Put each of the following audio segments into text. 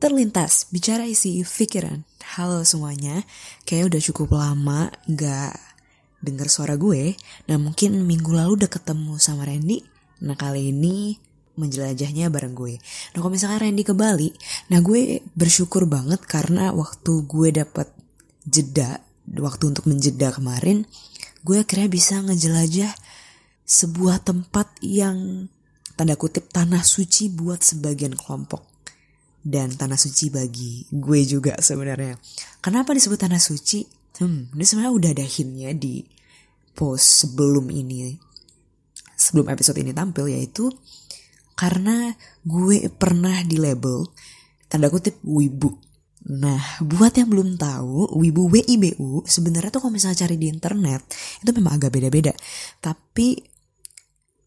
Terlintas, bicara isi pikiran. Halo semuanya, kayak udah cukup lama gak denger suara gue. Nah mungkin minggu lalu udah ketemu sama Randy. Nah kali ini menjelajahnya bareng gue. Nah kalau misalkan Randy ke Bali, nah gue bersyukur banget karena waktu gue dapet jeda, waktu untuk menjeda kemarin, gue akhirnya bisa ngejelajah sebuah tempat yang tanda kutip tanah suci buat sebagian kelompok dan tanah suci bagi gue juga sebenarnya. Kenapa disebut tanah suci? Hmm, ini sebenarnya udah ada hintnya di post sebelum ini, sebelum episode ini tampil yaitu karena gue pernah di label tanda kutip wibu. Nah, buat yang belum tahu, wibu WIBU sebenarnya tuh kalau misalnya cari di internet itu memang agak beda-beda. Tapi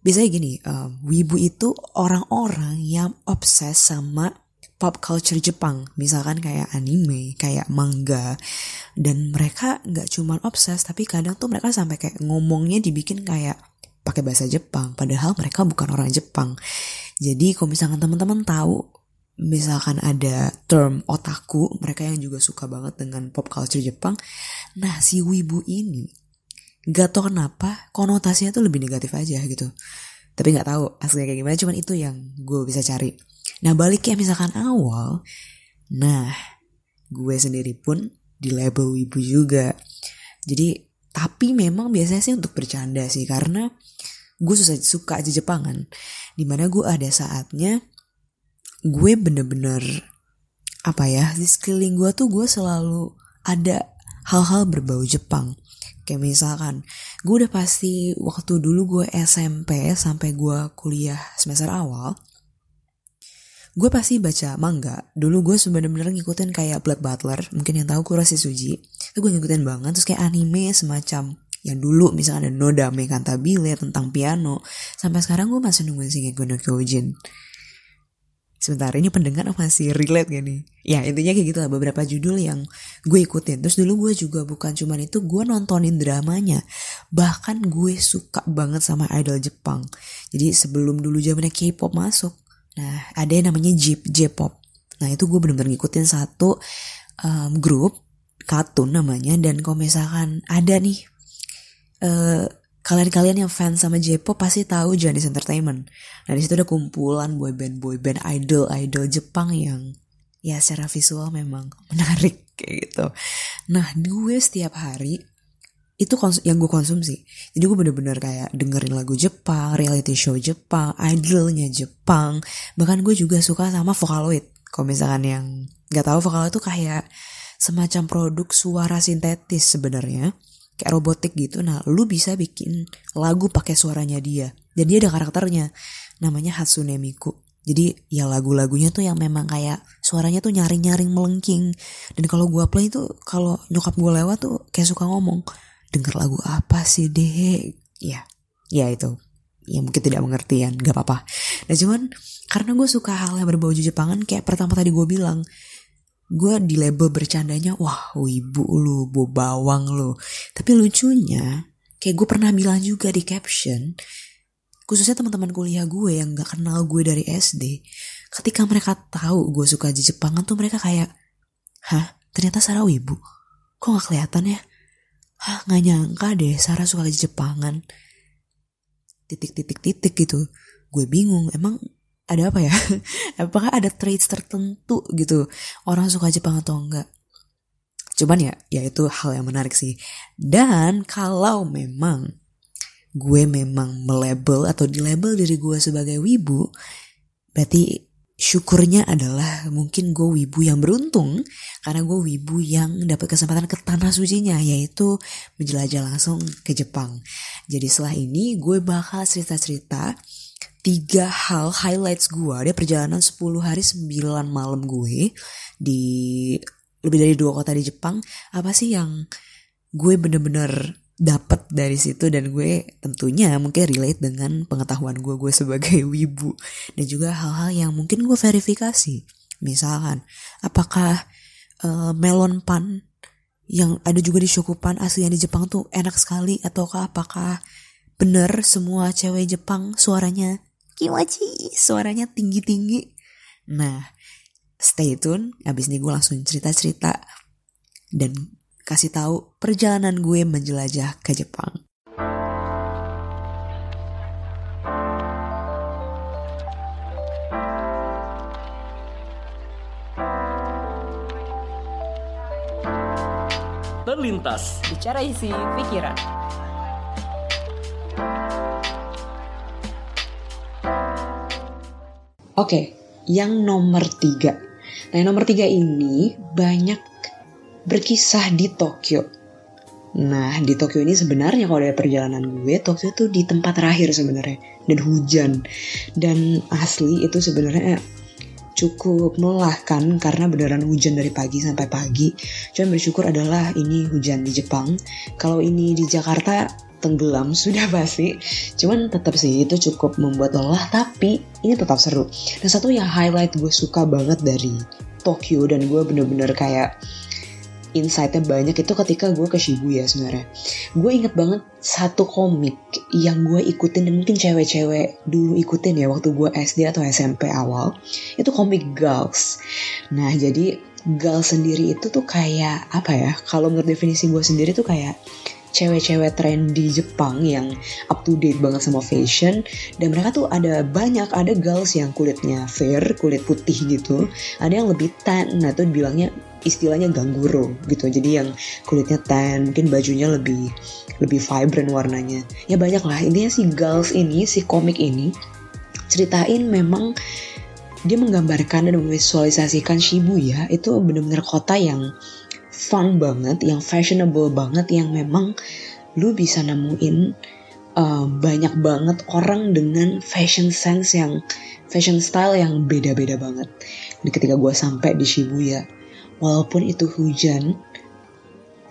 biasanya gini, um, wibu itu orang-orang yang obses sama pop culture Jepang, misalkan kayak anime, kayak manga, dan mereka nggak cuman obses, tapi kadang tuh mereka sampai kayak ngomongnya dibikin kayak pakai bahasa Jepang, padahal mereka bukan orang Jepang. Jadi kalau misalkan teman-teman tahu, misalkan ada term otaku, mereka yang juga suka banget dengan pop culture Jepang, nah si wibu ini gak tau kenapa konotasinya tuh lebih negatif aja gitu. Tapi nggak tahu aslinya kayak gimana, cuman itu yang gue bisa cari. Nah balik ya misalkan awal, nah gue sendiri pun di label wibu juga. Jadi tapi memang biasanya sih untuk bercanda sih karena gue susah suka aja Jepangan. Di mana gue ada saatnya gue bener-bener apa ya di sekeliling gue tuh gue selalu ada hal-hal berbau Jepang. Kayak misalkan, gue udah pasti waktu dulu gue SMP sampai gue kuliah semester awal, gue pasti baca manga. Dulu gue sebenarnya ngikutin kayak Black Butler, mungkin yang tahu Kurasi Suji. Itu gue ngikutin banget. Terus kayak anime semacam yang dulu misalnya ada Nodame Cantabile tentang piano. Sampai sekarang gue masih nungguin Shingeki no Kyojin. Sebentar ini pendengar masih relate gak nih? Ya intinya kayak gitu lah beberapa judul yang gue ikutin. Terus dulu gue juga bukan cuman itu gue nontonin dramanya. Bahkan gue suka banget sama idol Jepang. Jadi sebelum dulu zamannya K-pop masuk Nah, ada yang namanya J, J-pop. Nah, itu gue bener-bener ngikutin satu um, grup kartun namanya dan kalau misalkan ada nih uh, kalian-kalian yang fans sama J-pop pasti tahu Janis Entertainment. Nah, di situ ada kumpulan boyband boyband idol idol Jepang yang ya secara visual memang menarik kayak gitu. Nah, gue setiap hari itu yang gue konsumsi. Jadi gue bener-bener kayak dengerin lagu Jepang reality show Jepang idolnya Jepang. Bahkan gue juga suka sama Vocaloid. Kalau misalkan yang nggak tahu Vocaloid itu kayak semacam produk suara sintetis sebenarnya. Kayak robotik gitu. Nah lu bisa bikin lagu pakai suaranya dia. Dan dia ada karakternya. Namanya Hatsune Miku. Jadi ya lagu-lagunya tuh yang memang kayak suaranya tuh nyaring-nyaring melengking. Dan kalau gue play tuh kalau nyokap gue lewat tuh kayak suka ngomong denger lagu apa sih deh ya ya itu. Ya mungkin tidak mengertian gak apa-apa. Nah cuman karena gue suka hal yang berbau Jepangan kayak pertama tadi gue bilang gue di label bercandanya wah ibu lu bu bawang lu. Tapi lucunya kayak gue pernah bilang juga di caption khususnya teman-teman kuliah gue yang gak kenal gue dari SD ketika mereka tahu gue suka Jepangan tuh mereka kayak hah ternyata Sarah ibu kok gak kelihatan ya Hah gak nyangka deh Sarah suka Jepangan. Titik-titik-titik gitu. Gue bingung emang ada apa ya? Apakah ada traits tertentu gitu orang suka Jepang atau enggak? Cuman ya, ya itu hal yang menarik sih. Dan kalau memang gue memang melabel atau di label diri gue sebagai wibu, berarti syukurnya adalah mungkin gue wibu yang beruntung karena gue wibu yang dapat kesempatan ke tanah sucinya yaitu menjelajah langsung ke Jepang. Jadi setelah ini gue bakal cerita-cerita tiga hal highlights gue dari perjalanan 10 hari 9 malam gue di lebih dari dua kota di Jepang. Apa sih yang gue bener-bener dapat dari situ dan gue tentunya mungkin relate dengan pengetahuan gue gue sebagai wibu. Dan juga hal-hal yang mungkin gue verifikasi. Misalkan apakah uh, melon pan yang ada juga di Shokupan asli yang di Jepang tuh enak sekali? Ataukah apakah bener semua cewek Jepang suaranya kiwachi suaranya tinggi-tinggi? Nah stay tune. Abis ini gue langsung cerita-cerita. Dan kasih tahu perjalanan gue menjelajah ke Jepang. Terlintas Bicara isi pikiran. Oke, yang nomor tiga. Nah, yang nomor tiga ini banyak berkisah di Tokyo. Nah, di Tokyo ini sebenarnya kalau dari perjalanan gue, Tokyo tuh di tempat terakhir sebenarnya dan hujan. Dan asli itu sebenarnya cukup melelahkan karena beneran hujan dari pagi sampai pagi. Cuman bersyukur adalah ini hujan di Jepang. Kalau ini di Jakarta tenggelam sudah pasti. Cuman tetap sih itu cukup membuat lelah tapi ini tetap seru. Dan satu yang highlight gue suka banget dari Tokyo dan gue bener-bener kayak insightnya banyak itu ketika gue ke Shibuya sebenarnya. Gue inget banget satu komik yang gue ikutin dan mungkin cewek-cewek dulu ikutin ya waktu gue SD atau SMP awal. Itu komik Girls. Nah jadi Girls sendiri itu tuh kayak apa ya? Kalau menurut definisi gue sendiri tuh kayak cewek-cewek trendy Jepang yang up to date banget sama fashion dan mereka tuh ada banyak ada girls yang kulitnya fair kulit putih gitu. Ada yang lebih tan nah tuh bilangnya istilahnya gangguro gitu. Jadi yang kulitnya tan mungkin bajunya lebih lebih vibrant warnanya. Ya banyak lah intinya si girls ini si komik ini ceritain memang dia menggambarkan dan memvisualisasikan Shibuya itu benar-benar kota yang fun banget, yang fashionable banget, yang memang lu bisa nemuin uh, banyak banget orang dengan fashion sense yang fashion style yang beda-beda banget. Dan ketika gue sampai di Shibuya, walaupun itu hujan,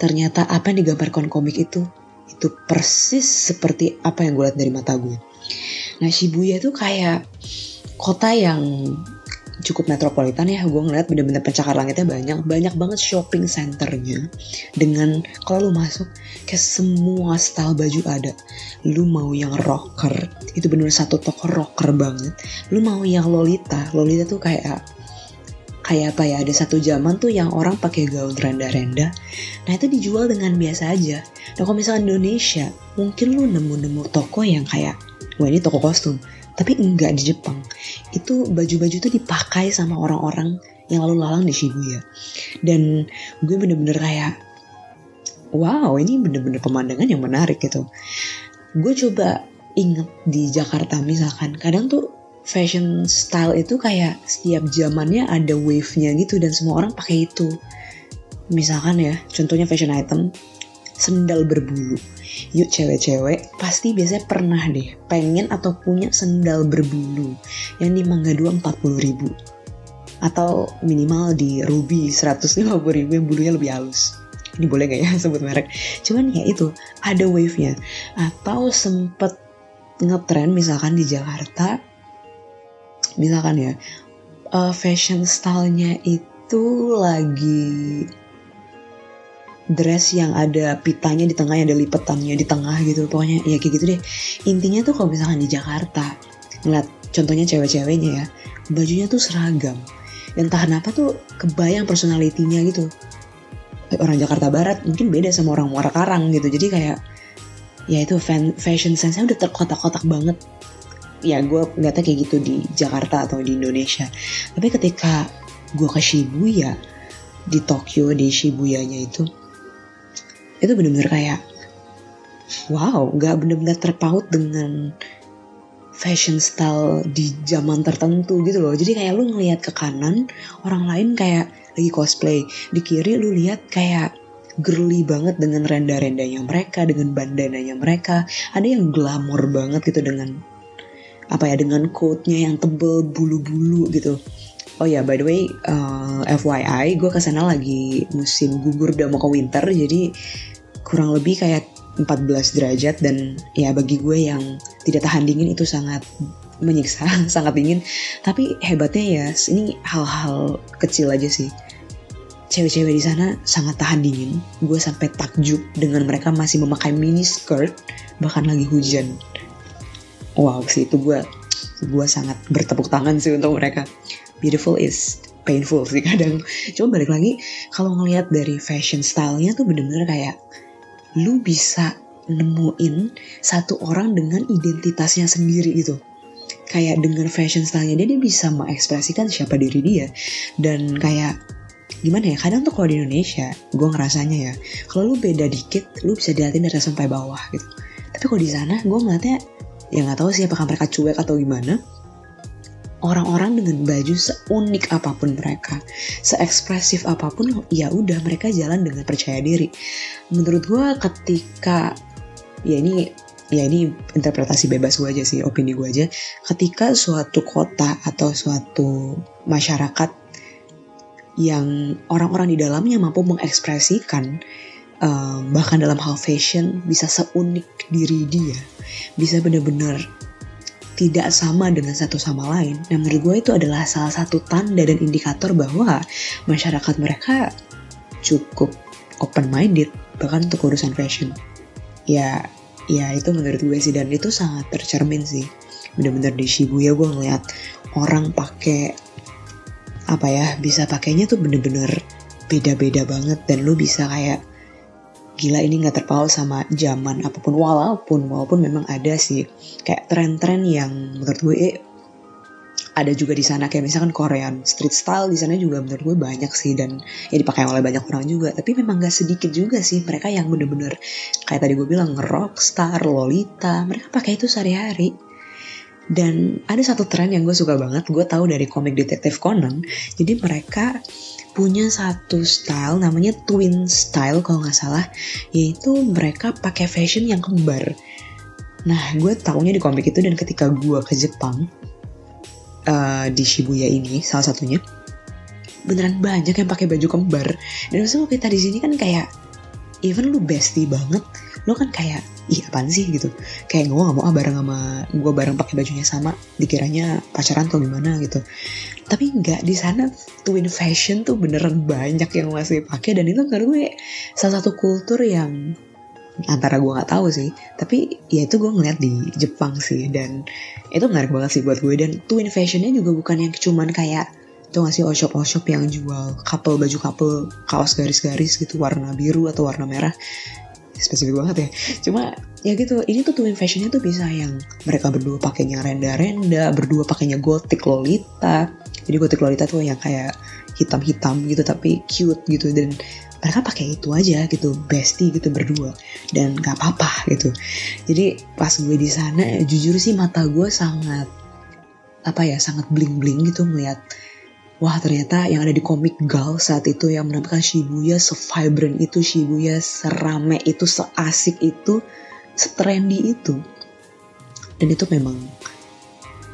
ternyata apa yang digambarkan komik itu itu persis seperti apa yang gue lihat dari mata gue. Nah Shibuya itu kayak kota yang cukup metropolitan ya. Gue ngeliat bener-bener pencakar langitnya banyak banyak banget shopping centernya. Dengan kalau lu masuk kayak semua style baju ada. Lu mau yang rocker itu bener satu toko rocker banget. Lu mau yang lolita lolita tuh kayak kayak apa ya ada satu zaman tuh yang orang pakai gaun renda-renda. Nah itu dijual dengan biasa aja. Nah kalau misalnya Indonesia mungkin lu nemu-nemu toko yang kayak wah ini toko kostum tapi enggak di Jepang. Itu baju-baju tuh dipakai sama orang-orang yang lalu lalang di Shibuya. Dan gue bener-bener kayak wow ini bener-bener pemandangan yang menarik gitu. Gue coba inget di Jakarta misalkan kadang tuh fashion style itu kayak setiap zamannya ada wave-nya gitu dan semua orang pakai itu. Misalkan ya contohnya fashion item sendal berbulu. Yuk cewek-cewek pasti biasanya pernah deh pengen atau punya sendal berbulu yang di Mangga 2 40 ribu. Atau minimal di Ruby 150 ribu yang bulunya lebih halus. Ini boleh gak ya sebut merek? Cuman ya itu ada wave-nya. Atau sempet ngetren misalkan di Jakarta misalkan ya uh, fashion stylenya itu lagi dress yang ada pitanya di tengahnya ada lipetannya di tengah gitu pokoknya ya kayak gitu deh. Intinya tuh kalau misalkan di Jakarta ngeliat contohnya cewek-ceweknya ya bajunya tuh seragam. Dan entah kenapa tuh kebayang personalitinya gitu. Orang Jakarta Barat mungkin beda sama orang Muara Karang gitu jadi kayak ya itu fan, fashion sense-nya udah terkotak-kotak banget. Ya gue ngeliatnya kayak gitu di Jakarta atau di Indonesia. Tapi ketika gue ke Shibuya di Tokyo di Shibuyanya itu itu bener-bener kayak wow nggak bener-bener terpaut dengan fashion style di zaman tertentu gitu loh. Jadi kayak lu ngelihat ke kanan orang lain kayak lagi cosplay. Di kiri lu lihat kayak girly banget dengan renda-rendanya mereka dengan bandananya mereka. Ada yang glamor banget gitu dengan apa ya dengan coatnya yang tebel bulu-bulu gitu. Oh ya, by the way, uh, FYI, gue ke sana lagi musim gugur udah mau ke winter, jadi kurang lebih kayak 14 derajat dan ya bagi gue yang tidak tahan dingin itu sangat menyiksa, sangat dingin. Tapi hebatnya ya, ini hal-hal kecil aja sih. Cewek-cewek di sana sangat tahan dingin. Gue sampai takjub dengan mereka masih memakai mini skirt, bahkan lagi hujan. Wow sih itu gue gue sangat bertepuk tangan sih untuk mereka. Beautiful is painful sih kadang cuma balik lagi kalau ngelihat dari fashion stylenya tuh bener-bener kayak lu bisa nemuin satu orang dengan identitasnya sendiri gitu. Kayak dengan fashion stylenya dia dia bisa mengekspresikan siapa diri dia. Dan kayak gimana ya kadang tuh kalau di Indonesia gue ngerasanya ya kalau lu beda dikit lu bisa dilihatin dari sampai bawah gitu. Tapi kalau di sana gue ngeliatnya ya nggak tahu sih apakah mereka cuek atau gimana orang-orang dengan baju seunik apa pun mereka, seekspresif apa pun, ya udah mereka jalan dengan percaya diri. Menurut gue ketika ya ini ya ini interpretasi bebas gue aja sih, opini gue aja. Ketika suatu kota atau suatu masyarakat yang orang-orang di dalamnya mampu mengekspresikan uh, bahkan dalam hal fashion bisa seunik diri dia bisa benar-benar tidak sama dengan satu sama lain. Dan menurut gue itu adalah salah satu tanda dan indikator bahwa masyarakat mereka cukup open minded bahkan untuk urusan fashion. Ya, ya itu menurut gue sih dan itu sangat tercermin sih. Bener-bener di Shibuya gue ngeliat orang pakai apa ya bisa pakainya tuh bener-bener beda-beda banget dan lu bisa kayak gila ini nggak terpaut sama zaman apa pun walaupun walaupun memang ada sih kayak tren-tren yang menurut gue eh, ada juga di sana. Kayak misalkan Korean street style di sana juga menurut gue banyak sih dan ya dipakai oleh banyak orang juga. Tapi memang gak sedikit juga sih mereka yang bener-bener kayak tadi gue bilang rockstar lolita mereka pakai itu sehari-hari. Dan ada satu tren yang gue suka banget, gue tahu dari komik detektif Conan. Jadi mereka punya satu style namanya twin style kalau nggak salah, yaitu mereka pakai fashion yang kembar. Nah, gue tahunya di komik itu dan ketika gue ke Jepang uh, di Shibuya ini salah satunya, beneran banyak yang pakai baju kembar. Dan maksudnya kita di sini kan kayak even lu bestie banget, lo kan kayak ih apaan sih? gitu. Kayak gue gak mau ah bareng sama gue bareng pakai bajunya sama dikiranya pacaran atau gimana gitu. Tapi nggak di sana twin fashion tuh beneran banyak yang masih pakai dan itu menurut gue salah satu kultur yang antara gue nggak tahu sih. Tapi ya itu gue ngeliat di Jepang sih dan itu menarik banget sih buat gue. Dan twin fashionnya juga bukan yang cuman kayak tuh ngasih all shop all shop yang jual couple baju couple kaos garis-garis gitu warna biru atau warna merah spesifik banget ya. Cuma ya gitu ini tuh twin fashionnya tuh bisa yang mereka berdua pakainya renda-renda berdua pakainya gotik lolita. Jadi gotik lolita tuh yang kayak hitam-hitam gitu tapi cute gitu. Dan mereka pakai itu aja gitu bestie gitu berdua. Dan gak apa-apa gitu. Jadi pas gue di sana jujur sih mata gue sangat apa ya sangat bling bling gitu melihat wah ternyata yang ada di komik Gal saat itu yang menampilkan Shibuya se-vibrant itu, Shibuya serame itu, seasik itu, setrendy itu. Dan itu memang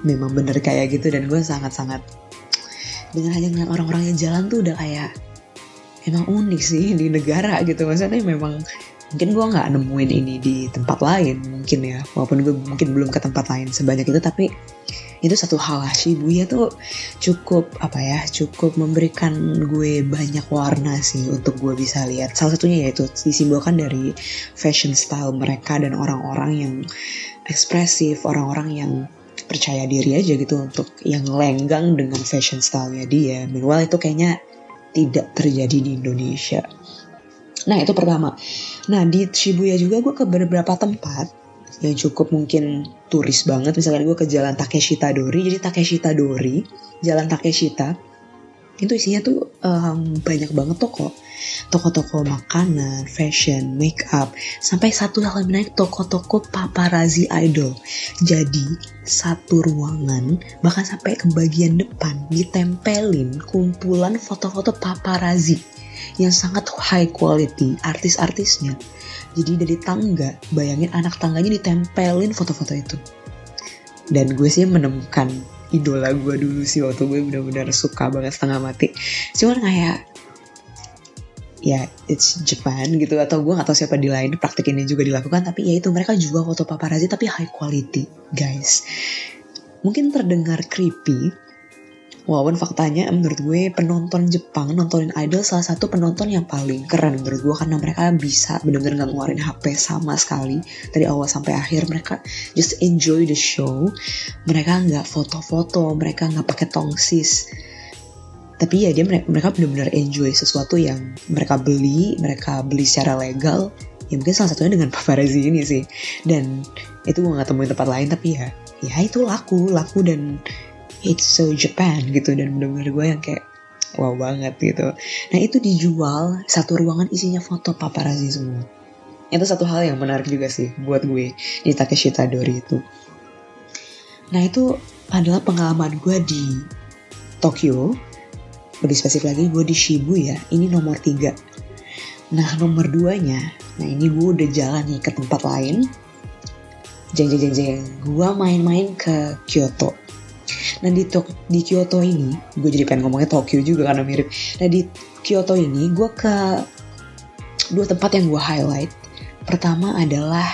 memang bener kayak gitu dan gue sangat-sangat dengan hanya ngeliat orang-orang yang jalan tuh udah kayak emang unik sih di negara gitu maksudnya memang mungkin gue nggak nemuin ini di tempat lain mungkin ya walaupun gue mungkin belum ke tempat lain sebanyak itu tapi itu satu hal lah. Shibuya tuh cukup apa ya cukup memberikan gue banyak warna sih untuk gue bisa lihat. Salah satunya yaitu disimbolkan dari fashion style mereka dan orang-orang yang ekspresif orang-orang yang percaya diri aja gitu untuk yang lenggang dengan fashion stylenya dia. Meanwhile itu kayaknya tidak terjadi di Indonesia. Nah itu pertama. Nah di Shibuya juga gue ke beberapa tempat yang cukup mungkin turis banget. Misalkan gue ke Jalan Takeshita Dori. Jadi Takeshita Dori, Jalan Takeshita, itu isinya tuh um, banyak banget toko. Toko-toko makanan, fashion, make up, sampai satu hal yang menarik toko-toko paparazzi idol. Jadi satu ruangan bahkan sampai ke bagian depan ditempelin kumpulan foto-foto paparazzi yang sangat high quality artis-artisnya jadi dari tangga, bayangin anak tangganya ditempelin foto-foto itu. Dan gue sih menemukan idola gue dulu sih waktu gue benar-benar suka banget setengah mati. Cuman kayak ya it's Japan gitu atau gue gak tahu siapa di lain praktik ini juga dilakukan tapi ya itu mereka juga foto paparazzi tapi high quality guys mungkin terdengar creepy Walaupun faktanya menurut gue penonton Jepang nontonin idol salah satu penonton yang paling keren menurut gue karena mereka bisa bener-bener nggak ngeluarin HP sama sekali dari awal sampai akhir. Mereka just enjoy the show. Mereka nggak foto-foto mereka nggak pakai tongsis. Tapi ya dia mereka benar-benar enjoy sesuatu yang mereka beli mereka beli secara legal. Ya mungkin salah satunya dengan paparazzi ini sih. Dan itu gue nggak temuin tempat lain tapi ya ya itu laku laku dan it's so Japan gitu. Dan bener-bener gue yang kayak wow banget gitu. Nah itu dijual satu ruangan isinya foto paparazzi semua. Itu satu hal yang menarik juga sih buat gue di Takeshi Tadori itu. Nah itu adalah pengalaman gue di Tokyo. Lebih spesifik lagi gue di Shibuya ini nomor tiga. Nah nomor duanya nah ini gue udah jalan nih ke tempat lain. Jeng jeng jeng jeng gue main-main ke Kyoto nah di, Tok di Kyoto ini gue jadi pengen ngomongnya Tokyo juga karena mirip. Nah di Kyoto ini gue ke dua tempat yang gue highlight. Pertama adalah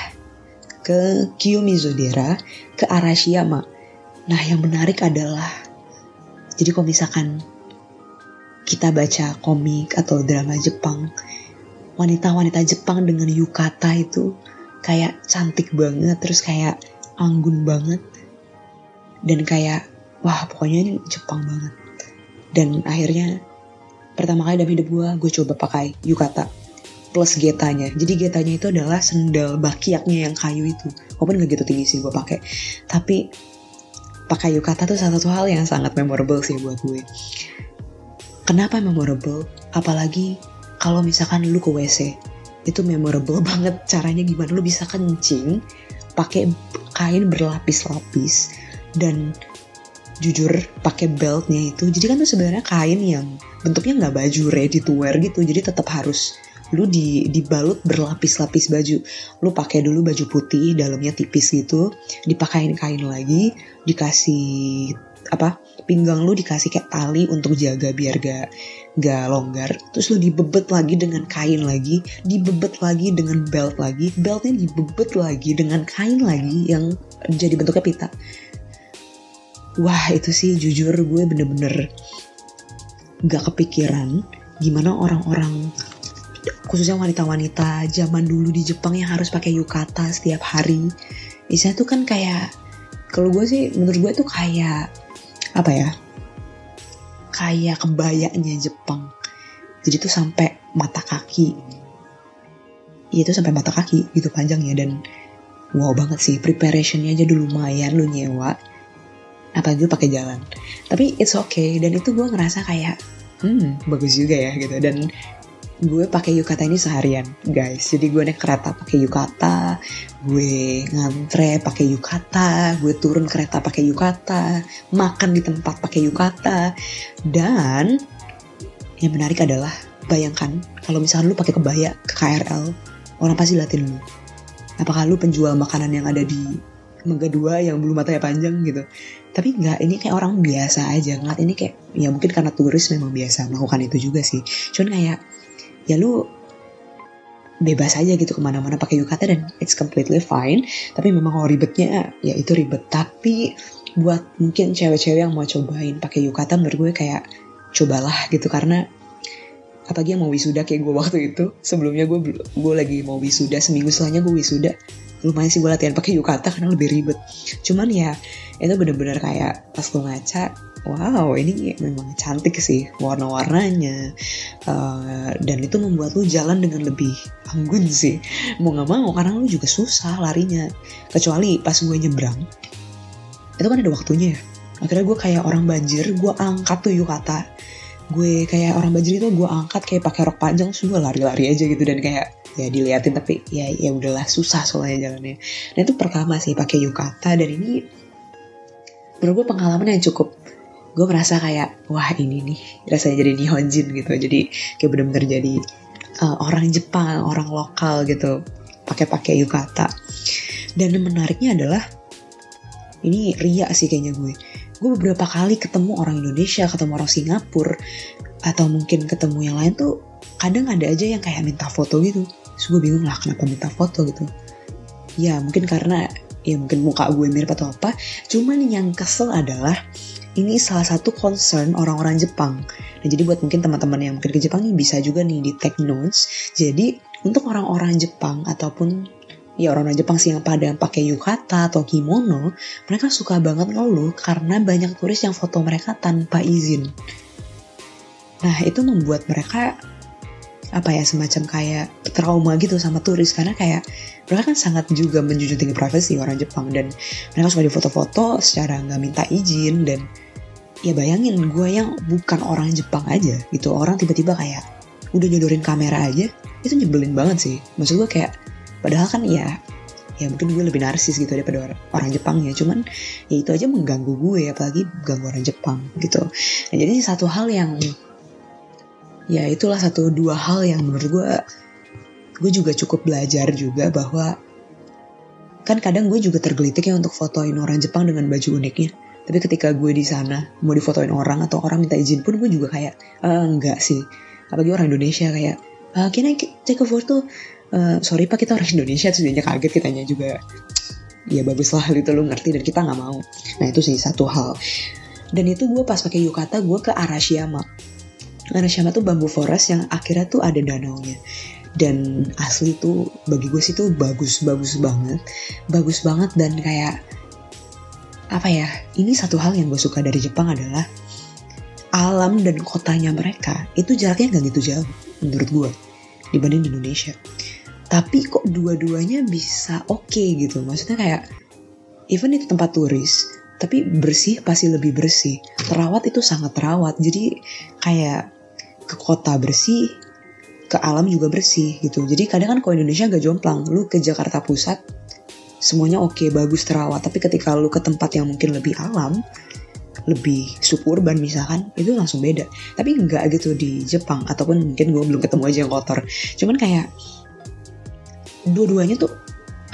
ke Kiyomizudera ke Arashiyama. Nah yang menarik adalah jadi kalau misalkan kita baca komik atau drama Jepang wanita-wanita Jepang dengan yukata itu kayak cantik banget terus kayak anggun banget dan kayak wah pokoknya ini Jepang banget. Dan akhirnya pertama kali dalam hidup gue gue coba pakai yukata plus getanya. Jadi getanya itu adalah sendal bakiaknya yang kayu itu. Walaupun gak gitu tinggi sih gue pakai. Tapi pakai yukata tuh salah satu hal yang sangat memorable sih buat gue. Kenapa memorable? Apalagi kalau misalkan lu ke WC itu memorable banget caranya gimana lu bisa kencing pakai kain berlapis-lapis dan jujur pakai beltnya itu jadi kan tuh sebenarnya kain yang bentuknya nggak baju ready to wear gitu jadi tetap harus lu di dibalut berlapis-lapis baju. Lu pakai dulu baju putih dalamnya tipis gitu dipakain kain lagi dikasih apa pinggang lu dikasih kayak tali untuk jaga biar gak gak longgar. Terus lu dibebet lagi dengan kain lagi dibebet lagi dengan belt lagi beltnya dibebet lagi dengan kain lagi yang jadi bentuknya pita wah itu sih jujur gue bener-bener gak kepikiran gimana orang-orang khususnya wanita-wanita zaman dulu di Jepang yang harus pakai yukata setiap hari. Isinya tuh kan kayak kalau gue sih menurut gue tuh kayak apa ya kayak kebayanya Jepang. Jadi tuh sampai mata kaki. Itu sampai mata kaki gitu panjangnya dan wow banget sih preparationnya aja dulu lumayan lu nyewa apalagi pakai jalan. Tapi it's okay. Dan itu gue ngerasa kayak hmm bagus juga ya gitu. Dan gue pakai yukata ini seharian guys. Jadi gue naik kereta pakai yukata gue ngantre pakai yukata gue turun kereta pakai yukata makan di tempat pakai yukata. Dan yang menarik adalah bayangkan kalau misalnya lu pakai kebaya ke KRL orang pasti liatin lu. Apakah lu penjual makanan yang ada di Mangga dua yang bulu matanya panjang gitu. Tapi nggak ini kayak orang biasa aja ngeliat. Ini kayak ya mungkin karena turis memang biasa melakukan itu juga sih. Cuman kayak ya lu bebas aja gitu ke mana-mana pakai yukata dan it's completely fine. Tapi memang kalau ribetnya ya itu ribet. Tapi buat mungkin cewek-cewek yang mau cobain pakai yukata menurut gue kayak cobalah gitu. Karena apalagi yang mau wisuda kayak gue waktu itu. Sebelumnya gue gue lagi mau wisuda seminggu setelahnya gue wisuda lumayan sih gue latihan pakai yukata karena lebih ribet. Cuman ya itu bener-bener kayak pas gue ngaca wow ini memang cantik sih warna-warnanya. Uh, dan itu membuat lu jalan dengan lebih anggun sih. Mau nggak mau karena lu juga susah larinya. Kecuali pas gue nyebrang itu kan ada waktunya ya. Akhirnya gue kayak orang banjir gue angkat tuh yukata gue kayak orang banjir itu gue angkat kayak pakai rok panjang terus gue lari-lari aja gitu dan kayak ya diliatin tapi ya ya udahlah susah soalnya jalannya. Nah itu pertama sih pakai yukata dan ini menurut gue pengalaman yang cukup. Gue merasa kayak wah ini nih rasanya jadi nihonjin gitu. Jadi kayak bener-bener jadi uh, orang Jepang orang lokal gitu pakai-pakai yukata. Dan yang menariknya adalah ini ria sih kayaknya gue gue beberapa kali ketemu orang Indonesia ketemu orang Singapura atau mungkin ketemu yang lain tuh kadang ada aja yang kayak minta foto gitu terus gue bingung lah kenapa minta foto gitu ya mungkin karena ya mungkin muka gue mirip atau apa cuman yang kesel adalah ini salah satu concern orang-orang Jepang. Nah, jadi buat mungkin teman-teman yang mungkin ke Jepang nih bisa juga nih di take notes. Jadi untuk orang-orang Jepang ataupun ya orang-orang Jepang sih yang pada pakai yukata atau kimono, mereka suka banget ngeluh karena banyak turis yang foto mereka tanpa izin. Nah itu membuat mereka apa ya semacam kayak trauma gitu sama turis. Karena kayak mereka kan sangat juga menjunjung tinggi privasi orang Jepang. Dan mereka suka di foto-foto secara nggak minta izin. Dan ya bayangin gue yang bukan orang Jepang aja gitu. Orang tiba-tiba kayak udah nyodorin kamera aja itu nyebelin banget sih. Maksud gue kayak padahal kan ya ya mungkin gue lebih narsis gitu daripada orang, Jepang ya. Cuman ya itu aja mengganggu gue apalagi ganggu orang Jepang gitu. Nah, jadi satu hal yang ya itulah satu dua hal yang menurut gue gue juga cukup belajar juga bahwa kan kadang gue juga tergelitik ya untuk fotoin orang Jepang dengan baju uniknya. Tapi ketika gue di sana mau difotoin orang atau orang minta izin pun gue juga kayak e, enggak sih. Apalagi orang Indonesia kayak uh, can I take a photo uh, sorry pak kita orang Indonesia terus dia kaget kitanya juga. Ya bagus lah gitu lo ngerti dan kita nggak mau. Nah itu sih satu hal. Dan itu gue pas pakai yukata gue ke Arashiyama. Arashiyama tuh bambu forest yang akhirnya tuh ada danaunya. Dan asli tuh bagi gue sih tuh bagus bagus banget. Bagus banget dan kayak apa ya ini satu hal yang gue suka dari Jepang adalah alam dan kotanya mereka itu jaraknya nggak gitu jauh menurut gue dibanding di Indonesia tapi kok dua-duanya bisa oke okay gitu? Maksudnya kayak even itu tempat turis tapi bersih pasti lebih bersih. Terawat itu sangat terawat. Jadi kayak ke kota bersih ke alam juga bersih gitu. Jadi kadang kan kalau Indonesia gak jomplang lu ke Jakarta Pusat semuanya oke okay, bagus terawat. Tapi ketika lu ke tempat yang mungkin lebih alam lebih suburban misalkan itu langsung beda. Tapi nggak gitu di Jepang ataupun mungkin gue belum ketemu aja yang kotor. Cuman kayak dua-duanya tuh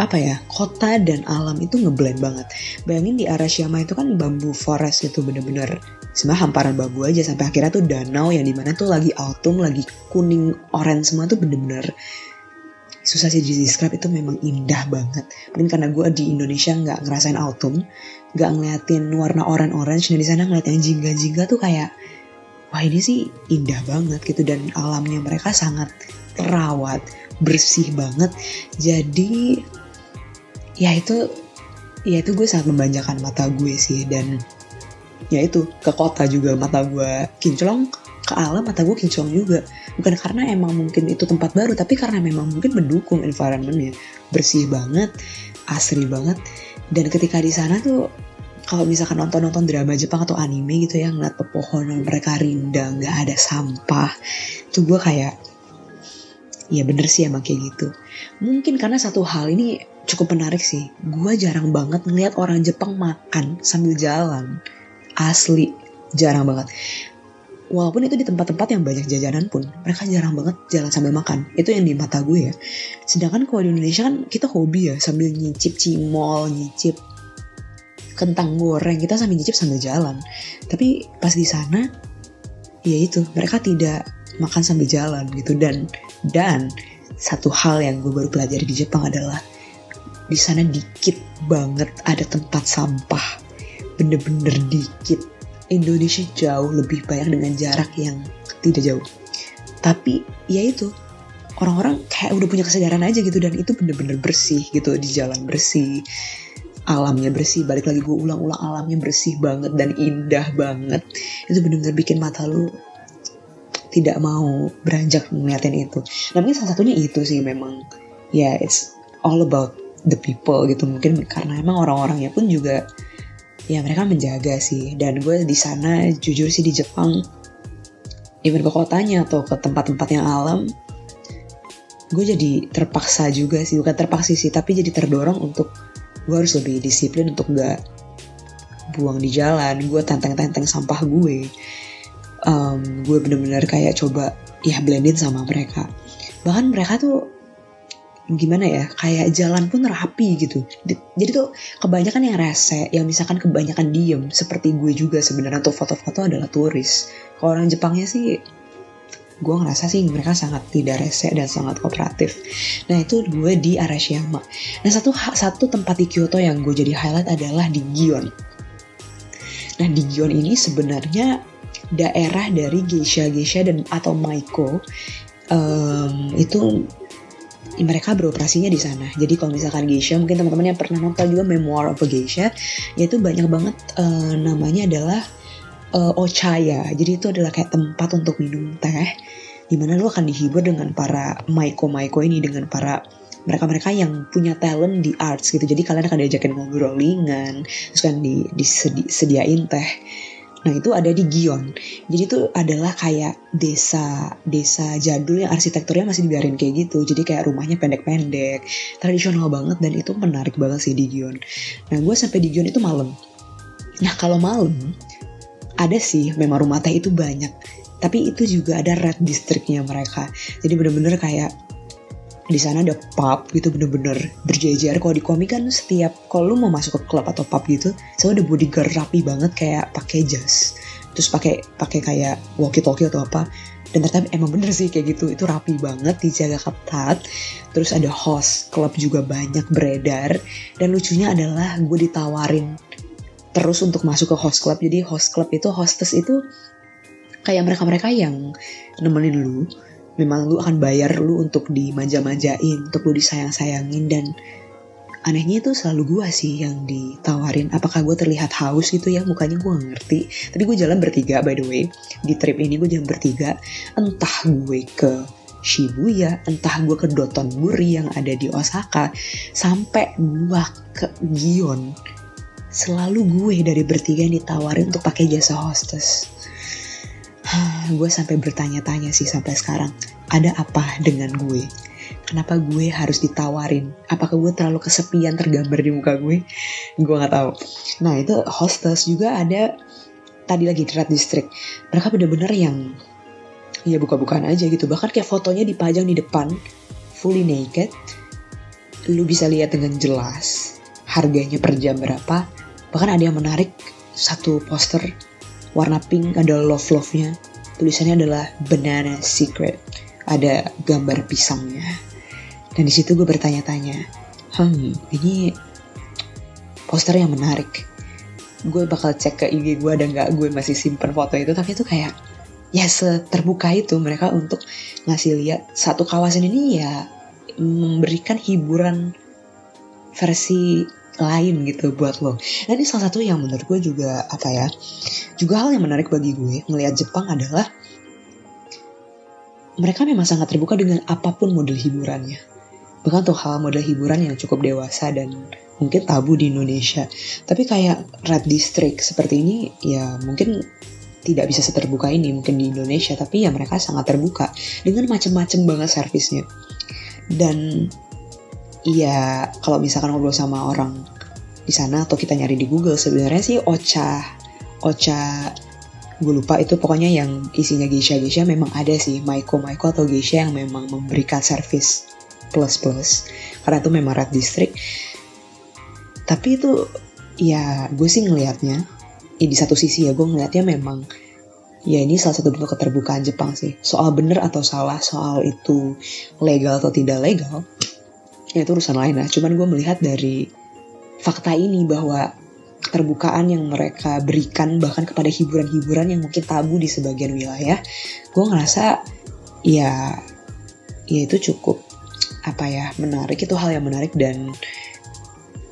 apa ya kota dan alam itu ngeblend banget. Bayangin di Arashiyama itu kan bambu forest gitu bener-bener sebenarnya hamparan bambu aja. Sampai akhirnya tuh danau yang di mana tuh lagi autumn lagi kuning orange semua tuh bener-bener susah sih describe itu memang indah banget. Mungkin karena gue di Indonesia nggak ngerasain autumn nggak ngeliatin warna orange orange dan di sana ngeliat yang jingga jingga tuh kayak wah ini sih indah banget gitu. Dan alamnya mereka sangat terawat bersih banget. Jadi ya itu ya itu gue sangat membanjakan mata gue sih. Dan ya itu ke kota juga mata gue kinclong ke alam mata gue kinclong juga. Bukan karena emang mungkin itu tempat baru tapi karena memang mungkin mendukung environmentnya. Bersih banget asri banget. Dan ketika di sana tuh kalau misalkan nonton-nonton drama Jepang atau anime gitu ya ngeliat pepohonan mereka rindang nggak ada sampah tuh gue kayak ya bener sih emang kayak gitu. Mungkin karena satu hal ini cukup menarik sih. Gue jarang banget ngeliat orang Jepang makan sambil jalan. Asli jarang banget. Walaupun itu di tempat-tempat yang banyak jajanan pun mereka jarang banget jalan sambil makan. Itu yang di mata gue ya. Sedangkan kalau di Indonesia kan kita hobi ya sambil nyicip cimol nyicip kentang goreng kita sambil nyicip sambil jalan. Tapi pas di sana ya itu mereka tidak makan sambil jalan gitu. Dan dan satu hal yang gue baru pelajari di Jepang adalah di sana dikit banget ada tempat sampah. Bener-bener dikit. Indonesia jauh lebih banyak dengan jarak yang tidak jauh. Tapi ya itu orang-orang kayak udah punya kesadaran aja gitu. Dan itu bener-bener bersih gitu. Di jalan bersih alamnya bersih. Balik lagi gue ulang-ulang alamnya bersih banget dan indah banget. Itu bener-bener bikin mata lu tidak mau beranjak ngeliatin itu. Nah mungkin salah satunya itu sih memang ya yeah, it's all about the people gitu. Mungkin karena emang orang-orangnya pun juga ya mereka menjaga sih. Dan gue di sana jujur sih di Jepang even ke kotanya atau ke tempat-tempat yang alam gue jadi terpaksa juga sih. Bukan terpaksa sih tapi jadi terdorong untuk gue harus lebih disiplin untuk gak buang di jalan. Gue tenteng-tenteng sampah gue um, gue bener-bener kayak coba ya blendin sama mereka. Bahkan mereka tuh gimana ya kayak jalan pun rapi gitu. Jadi tuh kebanyakan yang rese yang misalkan kebanyakan diem seperti gue juga sebenarnya untuk foto-foto adalah turis. Kalau orang Jepangnya sih gue ngerasa sih mereka sangat tidak rese dan sangat kooperatif. Nah itu gue di Arashiyama nah satu satu tempat di Kyoto yang gue jadi highlight adalah di Gion. Nah di Gion ini sebenarnya daerah dari geisha-geisha dan atau maiko um, itu mereka beroperasinya di sana. Jadi kalau misalkan geisha, mungkin teman-teman yang pernah nonton juga Memoir of a Geisha, yaitu banyak banget uh, namanya adalah uh, Ochaya. Jadi itu adalah kayak tempat untuk minum teh di mana lu akan dihibur dengan para maiko-maiko ini dengan para mereka-mereka yang punya talent di arts gitu jadi kalian akan diajakin ngobrol ringan terus kan di, disediain teh Nah itu ada di Gion. Jadi itu adalah kayak desa desa jadul yang arsitekturnya masih dibiarin kayak gitu. Jadi kayak rumahnya pendek-pendek, tradisional banget dan itu menarik banget sih di Gion. Nah gue sampai di Gion itu malam. Nah kalau malam ada sih memang rumah teh itu banyak tapi itu juga ada red districtnya mereka jadi bener-bener kayak di sana ada pub gitu bener-bener berjejer. Kalau di komik kan setiap kalau lu mau masuk ke klub atau pub gitu selalu ada bodyguard rapi banget kayak pakai jas. Terus pakai pakai kayak walkie talkie atau apa. Dan ternyata emang bener sih kayak gitu. Itu rapi banget dijaga ketat. Terus ada host klub juga banyak beredar. Dan lucunya adalah gue ditawarin terus untuk masuk ke host club jadi host club itu hostess itu kayak mereka-mereka yang nemenin lu memang lu akan bayar lu untuk dimanja-manjain untuk lu disayang-sayangin dan anehnya itu selalu gue sih yang ditawarin. Apakah gue terlihat haus gitu ya? Mukanya gue ngerti. Tapi gue jalan bertiga by the way. Di trip ini gue jalan bertiga. Entah gue ke Shibuya, entah gue ke Dotonbori yang ada di Osaka, sampai gue ke Gion, selalu gue dari bertiga yang ditawarin untuk pakai jasa hostess gue sampai bertanya-tanya sih sampai sekarang ada apa dengan gue? Kenapa gue harus ditawarin? Apakah gue terlalu kesepian tergambar di muka gue? Gue nggak tahu. Nah itu hostess juga ada tadi lagi di Red District mereka bener-bener yang ya buka-bukaan aja gitu. Bahkan kayak fotonya dipajang di depan fully naked. Lu bisa lihat dengan jelas harganya per jam berapa. Bahkan ada yang menarik satu poster warna pink ada love love nya tulisannya adalah banana secret. Ada gambar pisangnya. Dan di situ gue bertanya-tanya hmm ini poster yang menarik. Gue bakal cek ke IG gue dan gak gue masih simpen foto itu. Tapi itu kayak ya terbuka itu. Mereka untuk ngasih lihat satu kawasan ini ya memberikan hiburan versi lain gitu buat lo. Dan ini salah satu yang menurut gue juga apa ya, juga hal yang menarik bagi gue melihat Jepang adalah mereka memang sangat terbuka dengan apa pun model hiburannya. Bahkan untuk hal model hiburan yang cukup dewasa dan mungkin tabu di Indonesia. Tapi kayak Red District seperti ini ya mungkin tidak bisa seterbuka ini mungkin di Indonesia. Tapi ya mereka sangat terbuka dengan macam-macam banget servisnya. Dan Iya, kalau misalkan ngobrol sama orang di sana atau kita nyari di Google sebenarnya sih Ocha Ocha gue lupa itu pokoknya yang isinya geisha. Geisha memang ada sih Maiko Maiko atau geisha yang memang memberikan service plus plus karena itu memang red district. Tapi itu ya gue sih ngelihatnya ya di satu sisi ya gue ngelihatnya memang ya ini salah satu bentuk keterbukaan Jepang sih. Soal bener atau salah soal itu legal atau tidak legal ya itu urusan lain lah. Cuman gue melihat dari fakta ini bahwa keterbukaan yang mereka berikan bahkan kepada hiburan-hiburan yang mungkin tabu di sebagian wilayah gue ngerasa ya ya itu cukup apa ya menarik. Itu hal yang menarik dan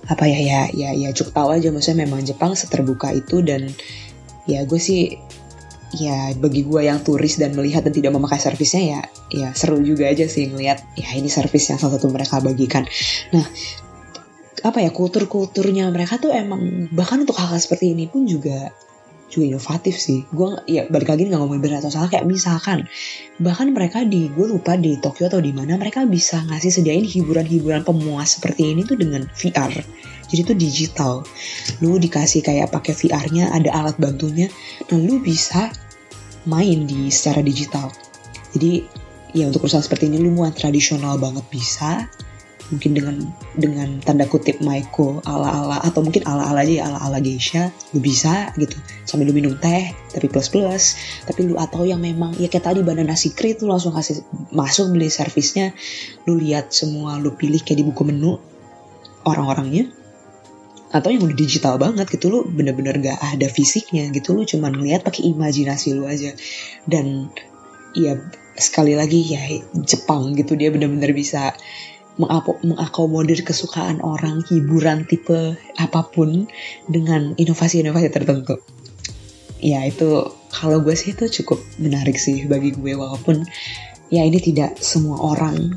apa ya ya ya ya cukup tahu aja. Maksudnya memang Jepang seterbuka itu dan ya gue sih ya bagi gue yang turis dan melihat dan tidak memakai servisnya ya ya seru juga aja sih ngelihat ya ini servis yang salah satu mereka bagikan. Nah apa ya kultur-kulturnya mereka tuh emang bahkan untuk hal-hal seperti ini pun juga juga inovatif sih. Gue ya balik lagi nggak ngomongin benar atau salah kayak misalkan bahkan mereka di gue lupa di Tokyo atau di mana mereka bisa ngasih sediain hiburan-hiburan pemuas seperti ini tuh dengan VR jadi tuh digital. Lu dikasih kayak pakai VR-nya ada alat bantunya nah lu bisa main di secara digital. Jadi ya untuk perusahaan seperti ini lu mau tradisional banget bisa mungkin dengan dengan tanda kutip Maiko ala-ala atau mungkin ala-ala aja ala-ala geisha lu bisa gitu. Sambil lu minum teh tapi plus plus tapi lu atau yang memang ya kayak tadi banana secret tuh langsung kasih masuk beli servisnya. Lu lihat semua lu pilih kayak di buku menu orang-orangnya. Atau yang udah digital banget gitu lu bener-bener gak ada fisiknya gitu. Lu cuman ngeliat pakai imajinasi lu aja. Dan ya sekali lagi ya Jepang gitu dia bener-bener bisa mengakomodir kesukaan orang hiburan tipe apa pun dengan inovasi-inovasi tertentu. Ya itu kalau gue sih itu cukup menarik sih bagi gue walaupun ya ini tidak semua orang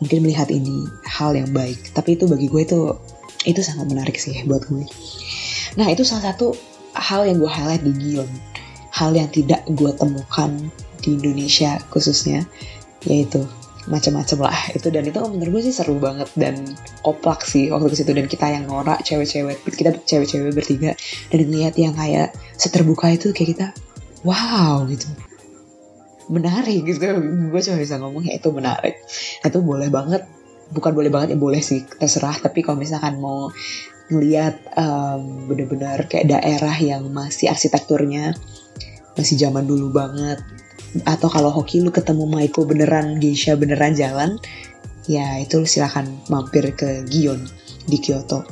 mungkin melihat ini hal yang baik tapi itu bagi gue itu itu sangat menarik sih buat gue. Nah itu salah satu hal yang gue highlight di Gion hal yang tidak gue temukan di Indonesia khususnya yaitu macam-macam lah. Itu dan itu menurut gue sih seru banget dan oplak sih waktu ke situ. Dan kita yang norak cewek-cewek kita cewek-cewek bertiga dan ngeliat yang kayak seterbuka itu kayak kita wow gitu. Menarik gitu. Gue cuma bisa ngomong ya itu menarik. Itu boleh banget. Bukan boleh banget ya boleh sih terserah. Tapi kalau misalkan mau ngeliat um, bener-bener kayak daerah yang masih arsitekturnya masih zaman dulu banget atau kalau hoki lu ketemu Maiko beneran Geisha beneran jalan ya itu silahkan mampir ke Gion di Kyoto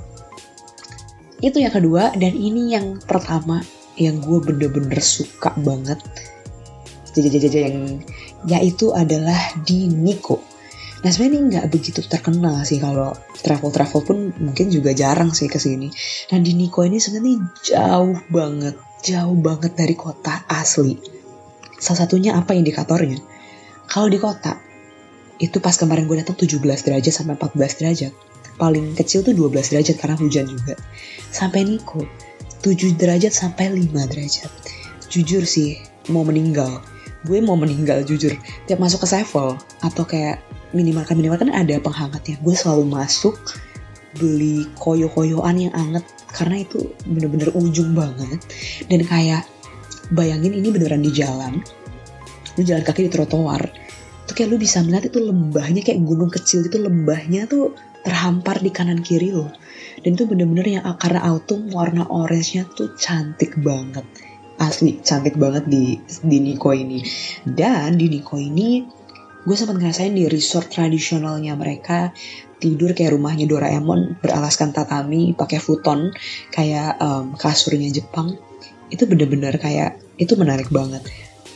itu yang kedua dan ini yang pertama yang gue bener-bener suka banget jajan-jajan yang yaitu adalah di Nikko Nah sebenarnya ini nggak begitu terkenal sih kalau travel-travel pun mungkin juga jarang sih ke sini. Nah di Nikko ini sebenarnya jauh banget, jauh banget dari kota asli. Salah satunya apa indikatornya? Kalau di kota, itu pas kemarin gue datang 17 derajat sampai 14 derajat. Paling kecil tuh 12 derajat karena hujan juga. Sampai Niko, 7 derajat sampai 5 derajat. Jujur sih, mau meninggal. Gue mau meninggal jujur. Tiap masuk ke Sevel atau kayak minimarket minimarket kan ada penghangatnya. Gue selalu masuk beli koyo-koyoan yang anget karena itu bener-bener ujung banget dan kayak bayangin ini beneran di jalan lu jalan kaki di trotoar tuh kayak lu bisa melihat itu lembahnya kayak gunung kecil itu lembahnya tuh terhampar di kanan kiri lo dan itu bener-bener yang karena autumn warna orange-nya tuh cantik banget. Asli cantik banget di di Niko ini. Dan di Niko ini gue sempat ngerasain di resort tradisionalnya mereka tidur kayak rumahnya Doraemon beralaskan tatami pakai futon kayak um, kasurnya Jepang. Itu bener-bener kayak itu menarik banget.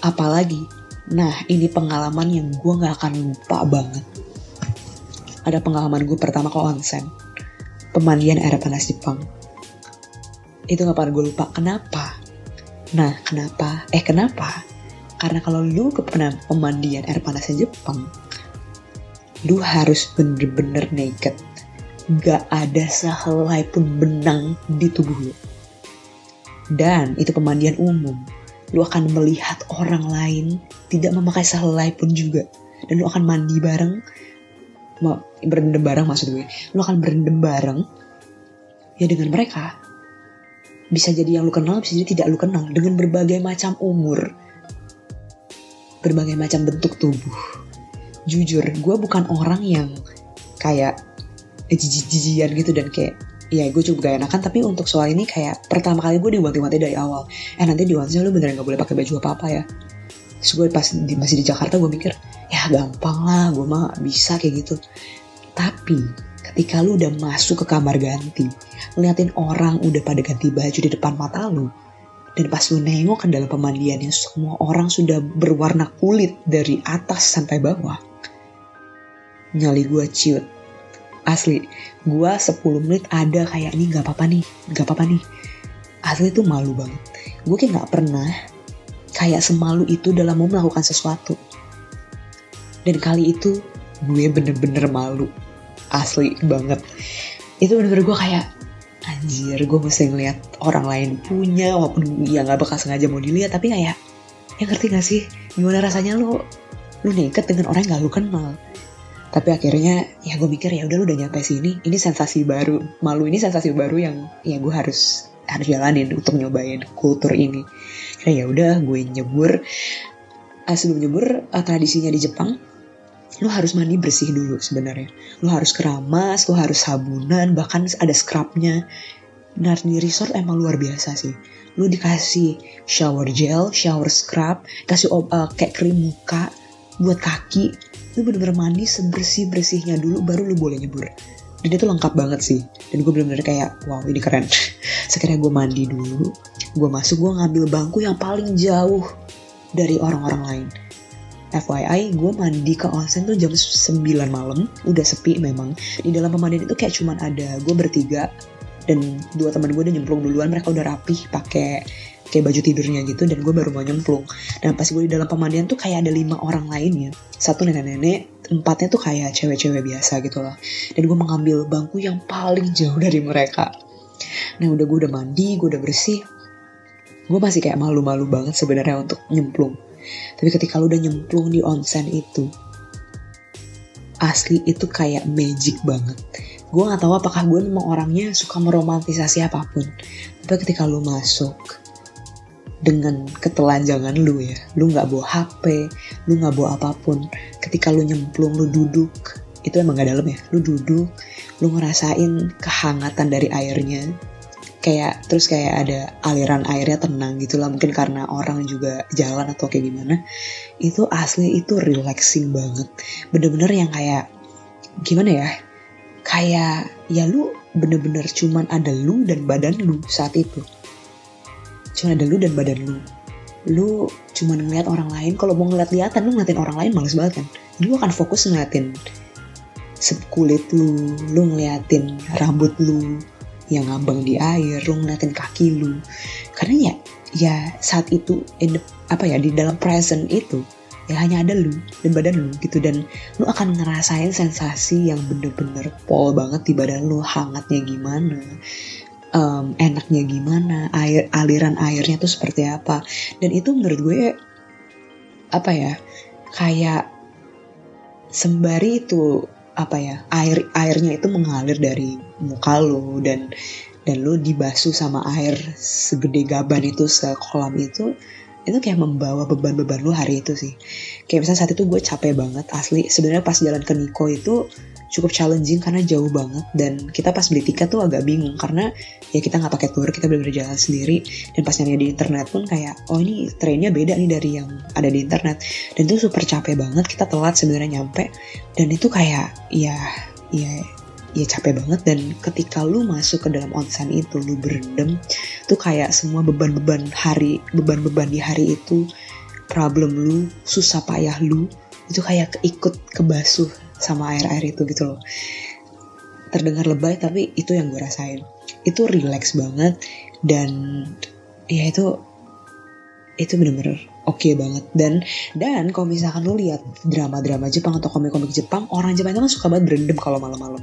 Apalagi nah ini pengalaman yang gue nggak akan lupa banget. Ada pengalaman gue pertama ke onsen. Pemandian air panas Jepang itu gak pernah gue lupa. Kenapa? Nah kenapa? Eh kenapa? Karena kalau lu ke pemandian air panasnya Jepang lu harus bener-bener naked. Gak ada sehelai pun benang di tubuh lu. Dan itu pemandian umum. Lu akan melihat orang lain tidak memakai sehelai pun juga. Dan lu akan mandi bareng, berendam bareng maksud gue. Lu akan berendam bareng ya dengan mereka. Bisa jadi yang lu kenal, bisa jadi tidak lu kenal. Dengan berbagai macam umur. Berbagai macam bentuk tubuh. Jujur, gue bukan orang yang kayak jijian gitu dan kayak ya gue cukup gak enakan tapi untuk soal ini kayak pertama kali gue diwanti-wanti dari awal. Eh nanti diwanti lu beneran gak boleh pakai baju apa apa ya. Terus gue pas di, masih di Jakarta gue mikir ya gampang lah gue mah bisa kayak gitu. Tapi ketika lu udah masuk ke kamar ganti ngeliatin orang udah pada ganti baju di depan mata lu dan pas lu nengok ke dalam pemandian yang semua orang sudah berwarna kulit dari atas sampai bawah nyali gue ciut asli gue 10 menit ada kayak ini gak apa-apa nih gak apa-apa nih. Asli itu malu banget. Gue kayak gak pernah kayak semalu itu dalam mau melakukan sesuatu. Dan kali itu gue bener-bener malu. Asli banget. Itu bener-bener gue kayak anjir gue mesti ngeliat orang lain punya walaupun ya nggak bakal sengaja mau dilihat tapi kayak ya ngerti gak sih? Gimana rasanya lo lu nekat dengan orang yang gak lu kenal tapi akhirnya ya gue mikir ya udah lu udah nyampe sini ini sensasi baru malu ini sensasi baru yang ya gue harus harus jalanin untuk nyobain kultur ini. Kayak ya udah gue nyebur. Uh, sebelum nyebur uh, tradisinya di Jepang lu harus mandi bersih dulu sebenarnya. Lu harus keramas lu harus sabunan bahkan ada scrubnya. Nah di resort emang luar biasa sih. Lu dikasih shower gel shower scrub kasih uh, kayak krim muka buat kaki lu bener-bener mandi sebersih bersihnya dulu baru lu boleh nyebur. Dan itu lengkap banget sih. Dan gue bener-bener kayak wow ini keren. Sekiranya gue mandi dulu gue masuk gue ngambil bangku yang paling jauh dari orang-orang lain. FYI gue mandi ke onsen tuh jam 9 malam. Udah sepi memang. Di dalam pemandian itu kayak cuman ada gue bertiga dan dua teman gue udah nyemplung duluan. Mereka udah rapih pakai kayak baju tidurnya gitu dan gue baru mau nyemplung. Dan pas gue di dalam pemandian tuh kayak ada lima orang lainnya satu nenek-nenek empatnya tuh kayak cewek-cewek biasa gitu lah dan gue mengambil bangku yang paling jauh dari mereka. Nah udah gue udah mandi gue udah bersih. Gue masih kayak malu-malu banget sebenarnya untuk nyemplung. Tapi ketika lu udah nyemplung di onsen itu asli itu kayak magic banget. Gue nggak tahu apakah gue memang orangnya suka meromantisasi apa pun. Tapi ketika lu masuk dengan ketelanjangan lu ya. Lu nggak bawa HP lu nggak bawa apa pun. Ketika lu nyemplung lu duduk itu emang gak dalam ya. Lu duduk lu ngerasain kehangatan dari airnya. Kayak terus kayak ada aliran airnya tenang gitu lah. Mungkin karena orang juga jalan atau kayak gimana. Itu asli itu relaxing banget. Bener-bener yang kayak gimana ya? Kayak ya lu bener-bener cuman ada lu dan badan lu saat itu cuman ada lu dan badan lu. Lu cuman ngeliat orang lain kalau mau ngeliat liatan lu ngeliatin orang lain males banget kan? Lu akan fokus ngeliatin kulit lu lu ngeliatin rambut lu yang ngambang di air, lu ngeliatin kaki lu. Karena ya, ya saat itu in the, apa ya di dalam present itu ya hanya ada lu dan badan lu gitu. Dan lu akan ngerasain sensasi yang bener-bener pol banget di badan lu hangatnya gimana um, enaknya gimana air aliran airnya tuh seperti apa. Dan itu menurut gue apa ya kayak sembari itu apa ya air airnya itu mengalir dari muka lo dan dan lo dibasuh sama air segede gaban itu sekolam itu itu kayak membawa beban-beban lu hari itu sih. Kayak misalnya saat itu gue capek banget asli. Sebenarnya pas jalan ke Niko itu cukup challenging karena jauh banget. Dan kita pas beli tiket tuh agak bingung karena ya kita nggak pakai tour kita benar jalan sendiri. Dan pas nyari di internet pun kayak oh ini trennya beda nih dari yang ada di internet. Dan itu super capek banget kita telat sebenarnya nyampe. Dan itu kayak ya ya ya capek banget. Dan ketika lu masuk ke dalam onsen itu lu berendam tuh kayak semua beban-beban hari beban-beban di hari itu problem lu susah payah lu itu kayak ikut kebasuh sama air-air itu gitu loh. Terdengar lebay tapi itu yang gue rasain itu relax banget dan ya itu itu bener-bener oke okay banget dan dan kalau misalkan lu lihat drama-drama Jepang atau komik-komik Jepang orang Jepang itu kan suka banget berendam kalau malam-malam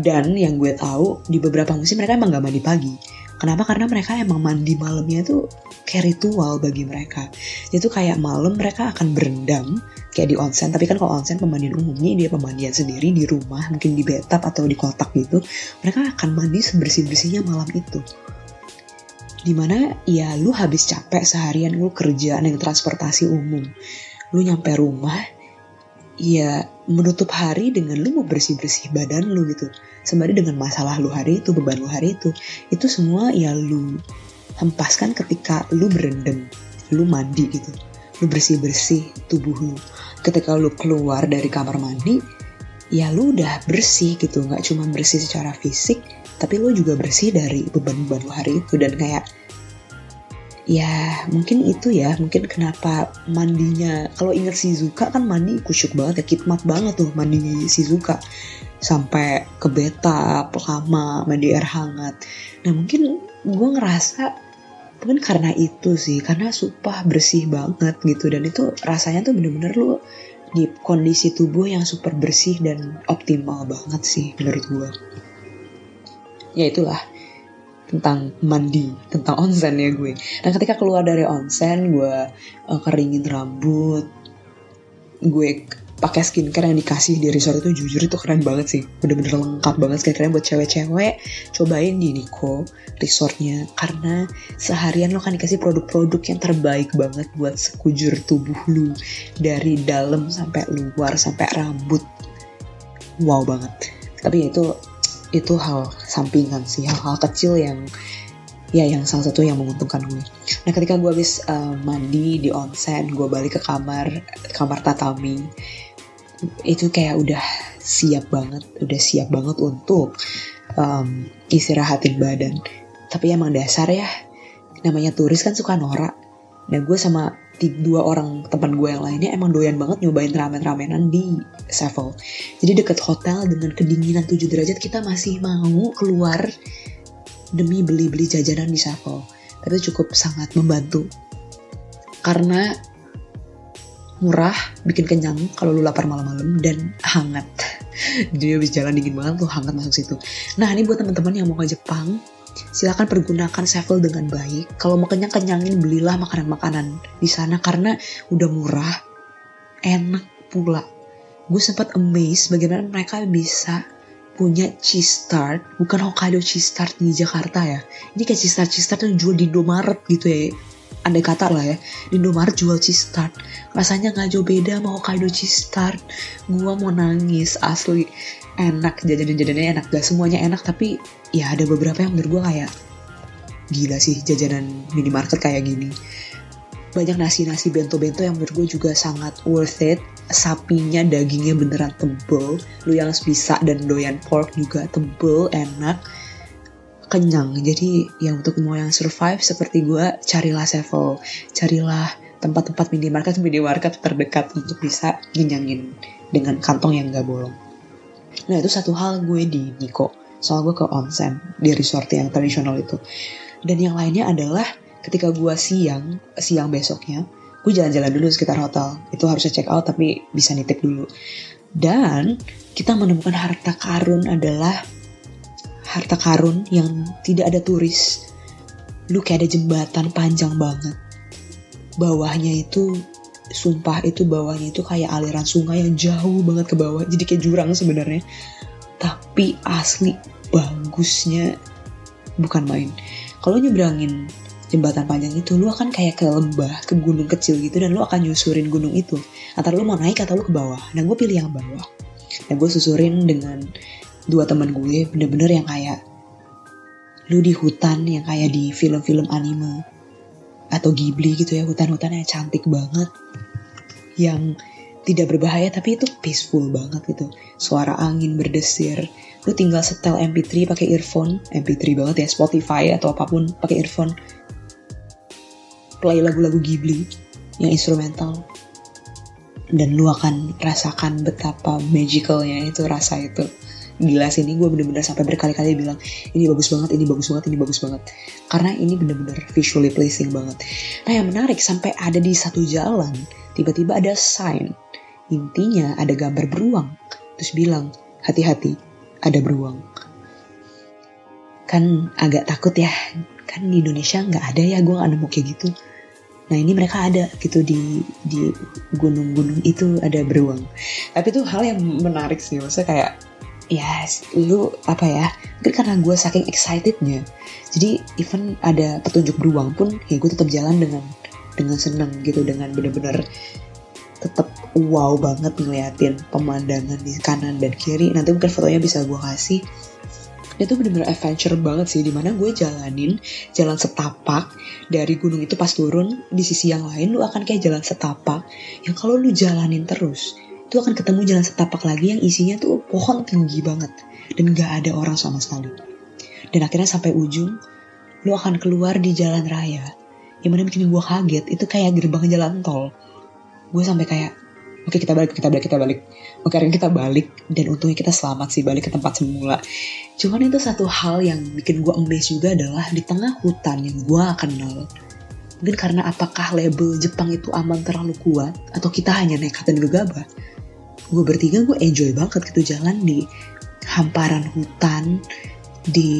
dan yang gue tahu di beberapa musim mereka emang gak mandi pagi. Kenapa? Karena mereka emang mandi malamnya tuh kayak ritual bagi mereka. Itu kayak malam mereka akan berendam kayak di onsen. Tapi kan kalau onsen pemandian umumnya dia pemandian sendiri di rumah, mungkin di bathtub atau di kotak gitu. Mereka akan mandi sebersih-bersihnya malam itu. Di mana ya lu habis capek seharian lu kerja naik transportasi umum. Lu nyampe rumah, ya menutup hari dengan lu mau bersih-bersih badan lu gitu. Sembari dengan masalah lu hari itu beban lu hari itu. Itu semua ya lu hempaskan ketika lu berendam lu mandi gitu. Lu bersih-bersih tubuh lu. Ketika lu keluar dari kamar mandi ya lu udah bersih gitu. Nggak cuma bersih secara fisik tapi lu juga bersih dari beban-beban lu hari itu. Dan kayak ya mungkin itu ya. Mungkin kenapa mandinya kalau inget Shizuka kan mandi kusyuk banget ya kitmat banget tuh mandi Shizuka sampai ke beta lama mandi air hangat. Nah mungkin gue ngerasa mungkin karena itu sih karena supah bersih banget gitu. Dan itu rasanya tuh bener-bener lu di kondisi tubuh yang super bersih dan optimal banget sih menurut gue ya itulah tentang mandi, tentang onsen ya gue. Dan ketika keluar dari onsen, gue uh, keringin rambut, gue pakai skincare yang dikasih di resort itu jujur itu keren banget sih. Bener-bener lengkap banget skincare buat cewek-cewek. Cobain di Niko resortnya karena seharian lo kan dikasih produk-produk yang terbaik banget buat sekujur tubuh lu. Dari dalam sampai luar sampai rambut. Wow banget. Tapi itu itu hal sampingan sih hal-hal kecil yang ya yang salah satu yang menguntungkan gue. Nah ketika gue habis uh, mandi di onsen, gue balik ke kamar kamar tatami, itu kayak udah siap banget, udah siap banget untuk um, istirahatin badan. Tapi emang dasar ya, namanya turis kan suka norak. Nah gue sama dua orang teman gue yang lainnya emang doyan banget nyobain ramen-ramenan di Sevel. Jadi deket hotel dengan kedinginan 7 derajat kita masih mau keluar demi beli-beli jajanan di Sevel. tapi cukup sangat membantu karena murah, bikin kenyang kalau lu lapar malam-malam dan hangat. Jadi habis jalan dingin banget tuh hangat masuk situ. Nah ini buat teman-teman yang mau ke Jepang, silakan pergunakan Sevel dengan baik. Kalau mau kenyang-kenyangin belilah makanan-makanan di sana karena udah murah, enak pula. Gue sempat amazed bagaimana mereka bisa punya cheese tart, bukan Hokkaido cheese tart di Jakarta ya. Ini kayak cheese tart cheese tart yang jual di Indomaret gitu ya andai kata lah ya di Indomaret jual cheese tart rasanya nggak jauh beda sama Hokkaido cheese tart gua mau nangis asli enak jajanan-jajanannya enak. Gak semuanya enak tapi ya ada beberapa yang menurut gue kayak gila sih jajanan minimarket kayak gini. Banyak nasi-nasi bento-bento yang menurut gue juga sangat worth it. Sapinya dagingnya beneran tebel. Lu yang bisa dan doyan pork juga tebel enak. Kenyang. Jadi yang untuk mau yang survive seperti gue, carilah Sevel, carilah tempat-tempat minimarket minimarket terdekat untuk bisa ngenyangin dengan kantong yang gak bolong. Nah itu satu hal gue di Niko, soal gue ke onsen di resort yang tradisional itu. Dan yang lainnya adalah ketika gue siang, siang besoknya, gue jalan-jalan dulu sekitar hotel. Itu harusnya check out tapi bisa nitip dulu. Dan kita menemukan harta karun adalah harta karun yang tidak ada turis. Lu kayak ada jembatan panjang banget. Bawahnya itu sumpah itu bawahnya itu kayak aliran sungai yang jauh banget ke bawah. Jadi kayak jurang sebenarnya. Tapi asli bagusnya bukan main. Kalau nyebrangin jembatan panjang itu lu akan kayak ke lembah, ke gunung kecil gitu dan lu akan nyusurin gunung itu. Antara lu mau naik atau lu ke bawah. Nah gue pilih yang bawah. Dan gue susurin dengan dua teman gue bener-bener yang kayak lu di hutan yang kayak di film-film anime atau Ghibli gitu ya hutan-hutan yang cantik banget yang tidak berbahaya tapi itu peaceful banget gitu. Suara angin berdesir. Lu tinggal setel MP3 pakai earphone MP3 banget ya Spotify atau apa pun pakai earphone play lagu-lagu Ghibli yang instrumental dan lu akan rasakan betapa magicalnya itu rasa itu gila sih ini gue bener-bener sampai berkali-kali bilang ini bagus banget, ini bagus banget, ini bagus banget. Karena ini bener-bener visually pleasing banget. Nah yang menarik sampai ada di satu jalan, tiba-tiba ada sign. Intinya ada gambar beruang. Terus bilang, hati-hati, ada beruang. Kan agak takut ya, kan di Indonesia nggak ada ya, gue gak nemu kayak gitu. Nah ini mereka ada gitu di di gunung-gunung itu ada beruang. Tapi itu hal yang menarik sih, maksudnya kayak ya lu apa ya mungkin karena gue saking excitednya jadi even ada petunjuk beruang pun ya gue tetap jalan dengan dengan seneng gitu dengan bener-bener tetap wow banget ngeliatin pemandangan di kanan dan kiri. Nanti mungkin fotonya bisa gue kasih. Itu bener-bener adventure banget sih di mana gue jalanin jalan setapak dari gunung itu pas turun di sisi yang lain lu akan kayak jalan setapak. Yang kalau lu jalanin terus itu akan ketemu jalan setapak lagi yang isinya tuh pohon tinggi banget dan gak ada orang sama sekali. Dan akhirnya sampai ujung, lu akan keluar di jalan raya. Yang mana bikin gue kaget, itu kayak gerbang jalan tol. Gue sampai kayak, oke okay, kita balik, kita balik, kita balik. Oke akhirnya kita balik, dan untungnya kita selamat sih balik ke tempat semula. Cuman itu satu hal yang bikin gue amazed juga adalah di tengah hutan yang gue kenal. Mungkin karena apakah label Jepang itu aman terlalu kuat, atau kita hanya nekat dan gegabah gue bertiga gue enjoy banget gitu jalan di hamparan hutan di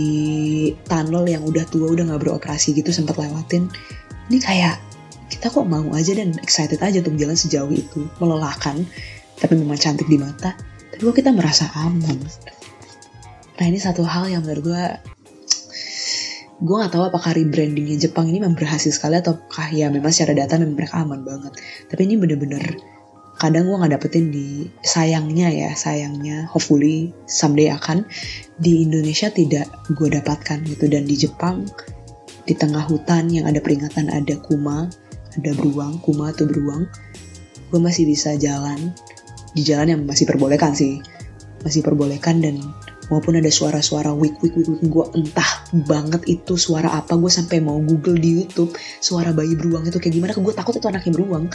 tunnel yang udah tua udah nggak beroperasi gitu sempat lewatin. Ini kayak kita kok mau aja dan excited aja untuk jalan sejauh itu melelahkan tapi memang cantik di mata. Tapi kok kita merasa aman. Nah ini satu hal yang menurut gue gue gak tahu apakah rebrandingnya Jepang ini memang berhasil sekali ataukah ya memang secara data memang mereka aman banget. Tapi ini bener-bener kadang gue nggak dapetin di sayangnya ya sayangnya. Hopefully someday akan. Di Indonesia tidak gue dapatkan gitu. Dan di Jepang di tengah hutan yang ada peringatan ada kuma ada beruang kuma atau beruang gue masih bisa jalan di jalan yang masih perbolehkan sih. Masih perbolehkan dan maupun ada suara-suara wik wik wik wik gue entah banget itu suara apa. Gue sampai mau google di YouTube suara bayi beruang itu kayak gimana. Gue takut itu anaknya beruang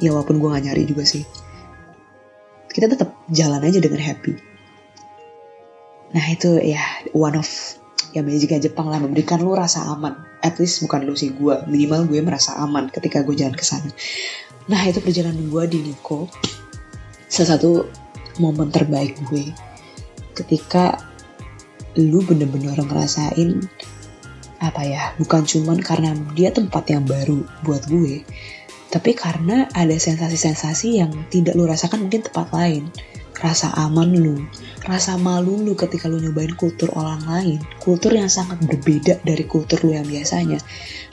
ya walaupun gue gak nyari juga sih. Kita tetap jalan aja dengan happy. Nah itu ya one of ya magicnya Jepang lah memberikan lu rasa aman. At least bukan lu sih gue minimal gue merasa aman ketika gue jalan ke sana. Nah itu perjalanan gue di Niko salah satu momen terbaik gue ketika lu bener-bener ngerasain apa ya bukan cuman karena dia tempat yang baru buat gue tapi karena ada sensasi-sensasi yang tidak lu rasakan mungkin tempat lain rasa aman lu, rasa malu lu ketika lu nyobain kultur orang lain, kultur yang sangat berbeda dari kultur lu yang biasanya.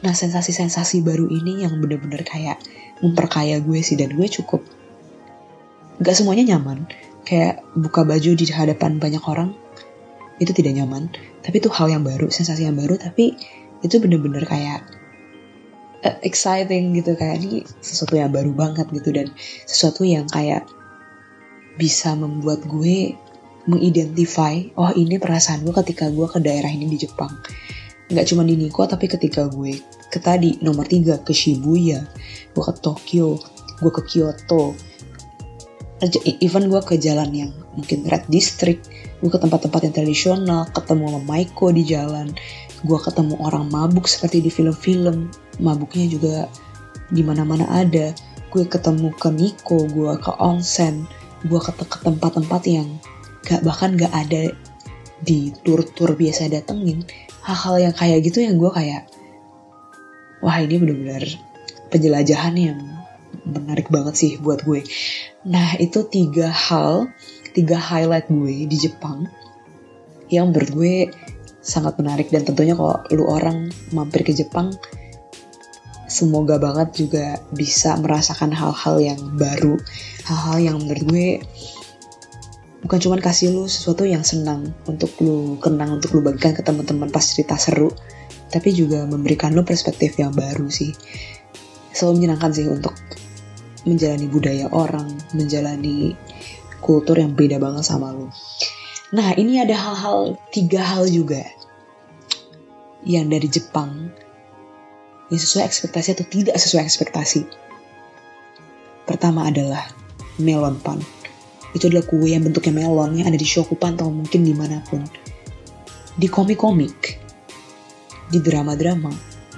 Nah, sensasi-sensasi baru ini yang bener-bener kayak memperkaya gue sih dan gue cukup gak semuanya nyaman. Kayak buka baju di hadapan banyak orang itu tidak nyaman, tapi itu hal yang baru, sensasi yang baru, tapi itu bener-bener kayak uh, exciting gitu kayak ini sesuatu yang baru banget gitu. Dan sesuatu yang kayak bisa membuat gue mengidentify oh ini perasaan gue ketika gue ke daerah ini di Jepang. Nggak cuma di Nikko tapi ketika gue ke tadi nomor tiga ke Shibuya gue ke Tokyo gue ke Kyoto even gue ke jalan yang mungkin Red District gue ke tempat-tempat yang tradisional ketemu sama Maiko di jalan gue ketemu orang mabuk seperti di film-film. Mabuknya juga di mana-mana ada. Gue ketemu ke Miko gue ke onsen gue ke, ke tempat-tempat yang gak bahkan gak ada di tur-tur biasa datengin. Hal-hal yang kayak gitu yang gue kayak wah ini bener-bener penjelajahan yang menarik banget sih buat gue. Nah itu tiga hal tiga highlight gue di Jepang yang menurut gue sangat menarik. Dan tentunya kalau lu orang mampir ke Jepang semoga banget juga bisa merasakan hal-hal yang baru. Hal-hal yang menurut gue bukan cuma kasih lu sesuatu yang senang untuk lu kenang untuk lu bagikan ke teman-teman pas cerita seru tapi juga memberikan lu perspektif yang baru sih. Selalu menyenangkan sih untuk menjalani budaya orang menjalani kultur yang beda banget sama lu nah ini ada hal-hal tiga hal juga yang dari Jepang yang sesuai ekspektasi atau tidak sesuai ekspektasi. Pertama adalah melon pan. Itu adalah kue yang bentuknya melon yang ada di Shokupan atau mungkin di mana pun. Di komik-komik, di drama-drama,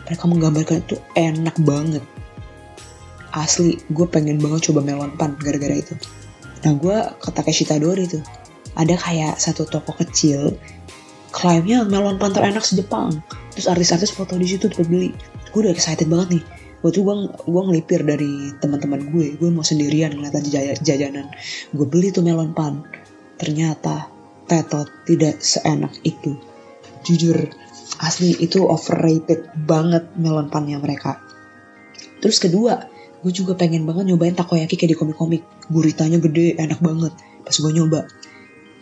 mereka menggambarkan itu enak banget. Asli, gue pengen banget coba melon pan gara-gara itu. Nah gue ke Takeshi Tadori tuh. Ada kayak satu toko kecil klaimnya melon pan terenak se-Jepang. Terus artis-artis foto di situ dapat beli. Gue udah excited banget nih. Waktu gue gue ngelipir dari teman-teman gue. Gue mau sendirian ngeliat jajanan. Gue beli tuh melon pan. Ternyata tetot tidak seenak itu. Jujur asli itu overrated banget melon pannya mereka. Terus kedua gue juga pengen banget nyobain takoyaki kayak di komik-komik. Guritanya gede enak banget. Pas gue nyoba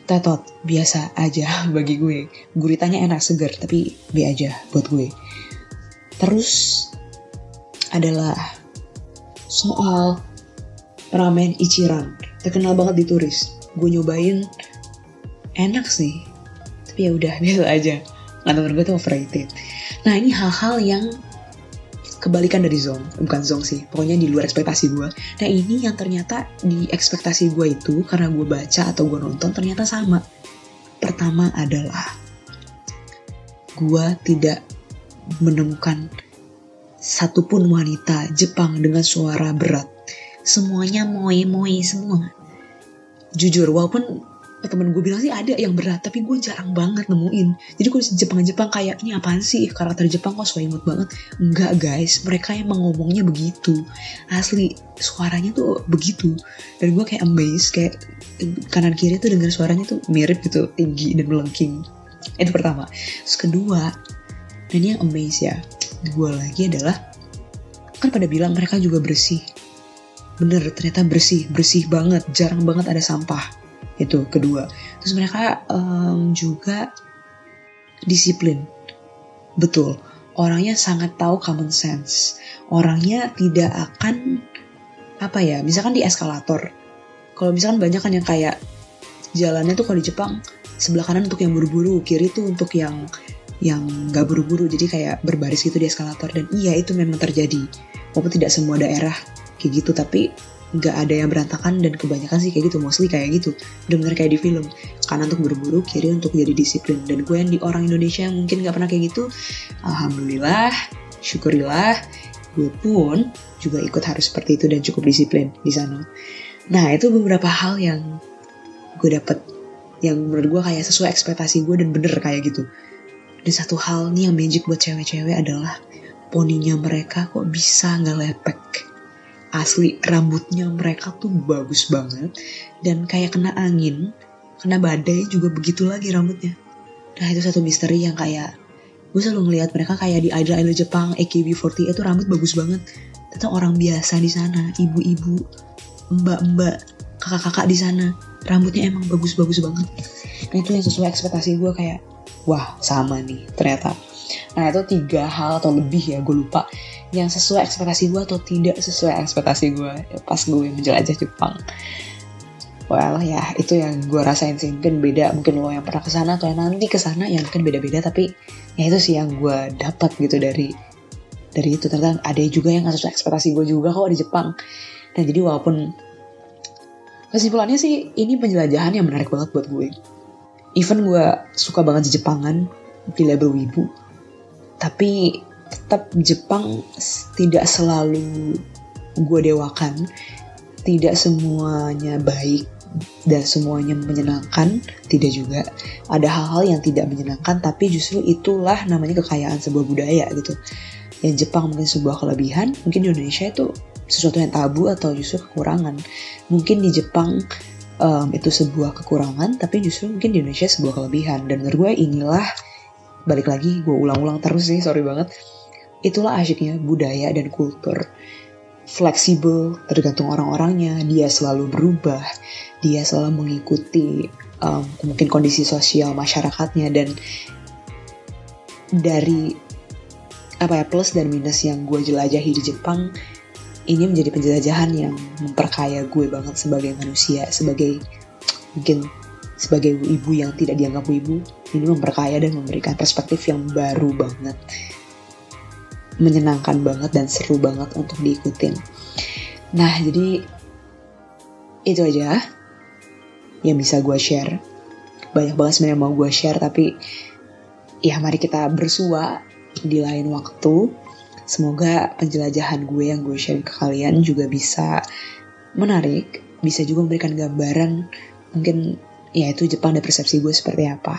tetot biasa aja bagi gue guritanya enak segar tapi B aja buat gue Terus adalah soal ramen Ichiran. Terkenal banget di turis. Gue nyobain enak sih. Tapi ya udah biasa aja. Nggak gue tuh overrated. Nah ini hal-hal yang kebalikan dari Zong, bukan Zong sih, pokoknya di luar ekspektasi gue. Nah ini yang ternyata di ekspektasi gue itu karena gue baca atau gue nonton ternyata sama. Pertama adalah gue tidak menemukan satupun wanita Jepang dengan suara berat. Semuanya moe-moe semua. Jujur, walaupun temen gue bilang sih ada yang berat, tapi gue jarang banget nemuin. Jadi kalau Jepang-Jepang kayak, ini apaan sih karakter Jepang kok imut banget? Enggak guys, mereka emang ngomongnya begitu. Asli, suaranya tuh begitu. Dan gue kayak amazed, kayak kanan kiri tuh dengar suaranya tuh mirip gitu, tinggi dan melengking. Itu pertama. Terus kedua, dan yang amazed ya gue lagi adalah kan pada bilang mereka juga bersih bener ternyata bersih bersih banget jarang banget ada sampah itu kedua. Terus mereka um, juga disiplin. Betul. Orangnya sangat tahu common sense. Orangnya tidak akan apa ya misalkan di eskalator. Kalau misalkan banyak kan yang kayak jalannya tuh kalau di Jepang sebelah kanan untuk yang buru-buru kiri tuh untuk yang yang gak buru-buru. Jadi kayak berbaris gitu di eskalator. Dan iya itu memang terjadi. Walaupun tidak semua daerah kayak gitu tapi nggak ada yang berantakan dan kebanyakan sih kayak gitu mostly kayak gitu. Bener-bener kayak di film. Kanan untuk berburu kiri untuk jadi disiplin. Dan gue yang di orang Indonesia yang mungkin nggak pernah kayak gitu alhamdulillah syukurilah gue pun juga ikut harus seperti itu dan cukup disiplin di sana. Nah itu beberapa hal yang gue dapet yang menurut gue kayak sesuai ekspektasi gue dan bener kayak gitu. Dan satu hal nih yang magic buat cewek-cewek adalah poninya mereka kok bisa nggak lepek asli rambutnya mereka tuh bagus banget. Dan kayak kena angin kena badai juga begitu lagi rambutnya. Nah itu satu misteri yang kayak gue selalu ngeliat mereka kayak di idol idol Jepang AKB48 itu rambut bagus banget. Tentang orang biasa di sana ibu-ibu mbak-mbak kakak-kakak di sana. Rambutnya emang bagus-bagus banget. Nah itu yang sesuai ekspektasi gue kayak wah sama nih ternyata. Nah itu tiga hal atau lebih ya gue lupa yang sesuai ekspektasi gue atau tidak sesuai ekspektasi gue ya, pas gue menjelajah Jepang. Well ya itu yang gue rasain sih. Mungkin beda mungkin lo yang pernah ke sana atau yang nanti ke sana yang mungkin beda-beda tapi ya itu sih yang gue dapat gitu dari dari itu. Ternyata ada juga yang gak sesuai ekspektasi gue juga kok di Jepang. Dan jadi walaupun kesimpulannya sih ini penjelajahan yang menarik banget buat gue. Even gue suka banget di Jepangan di label wibu tapi tetap Jepang tidak selalu gue dewakan tidak semuanya baik dan semuanya menyenangkan tidak juga. Ada hal-hal yang tidak menyenangkan tapi justru itulah namanya kekayaan sebuah budaya gitu. Yang Jepang mungkin sebuah kelebihan mungkin di Indonesia itu sesuatu yang tabu atau justru kekurangan. Mungkin di Jepang um, itu sebuah kekurangan tapi justru mungkin di Indonesia sebuah kelebihan. Dan menurut gue inilah balik lagi gue ulang-ulang terus sih sorry banget Itulah asyiknya budaya dan kultur. Fleksibel, tergantung orang-orangnya, dia selalu berubah, dia selalu mengikuti um, mungkin kondisi sosial masyarakatnya. Dan dari apa ya plus dan minus yang gue jelajahi di Jepang ini menjadi penjelajahan yang memperkaya gue banget sebagai manusia sebagai mungkin sebagai ibu yang tidak dianggap ibu. Ini memperkaya dan memberikan perspektif yang baru banget menyenangkan banget dan seru banget untuk diikutin. Nah, jadi itu aja yang bisa gue share. Banyak banget sebenarnya mau gue share, tapi ya mari kita bersua di lain waktu. Semoga penjelajahan gue yang gue share ke kalian juga bisa menarik, bisa juga memberikan gambaran mungkin ya itu Jepang dan persepsi gue seperti apa.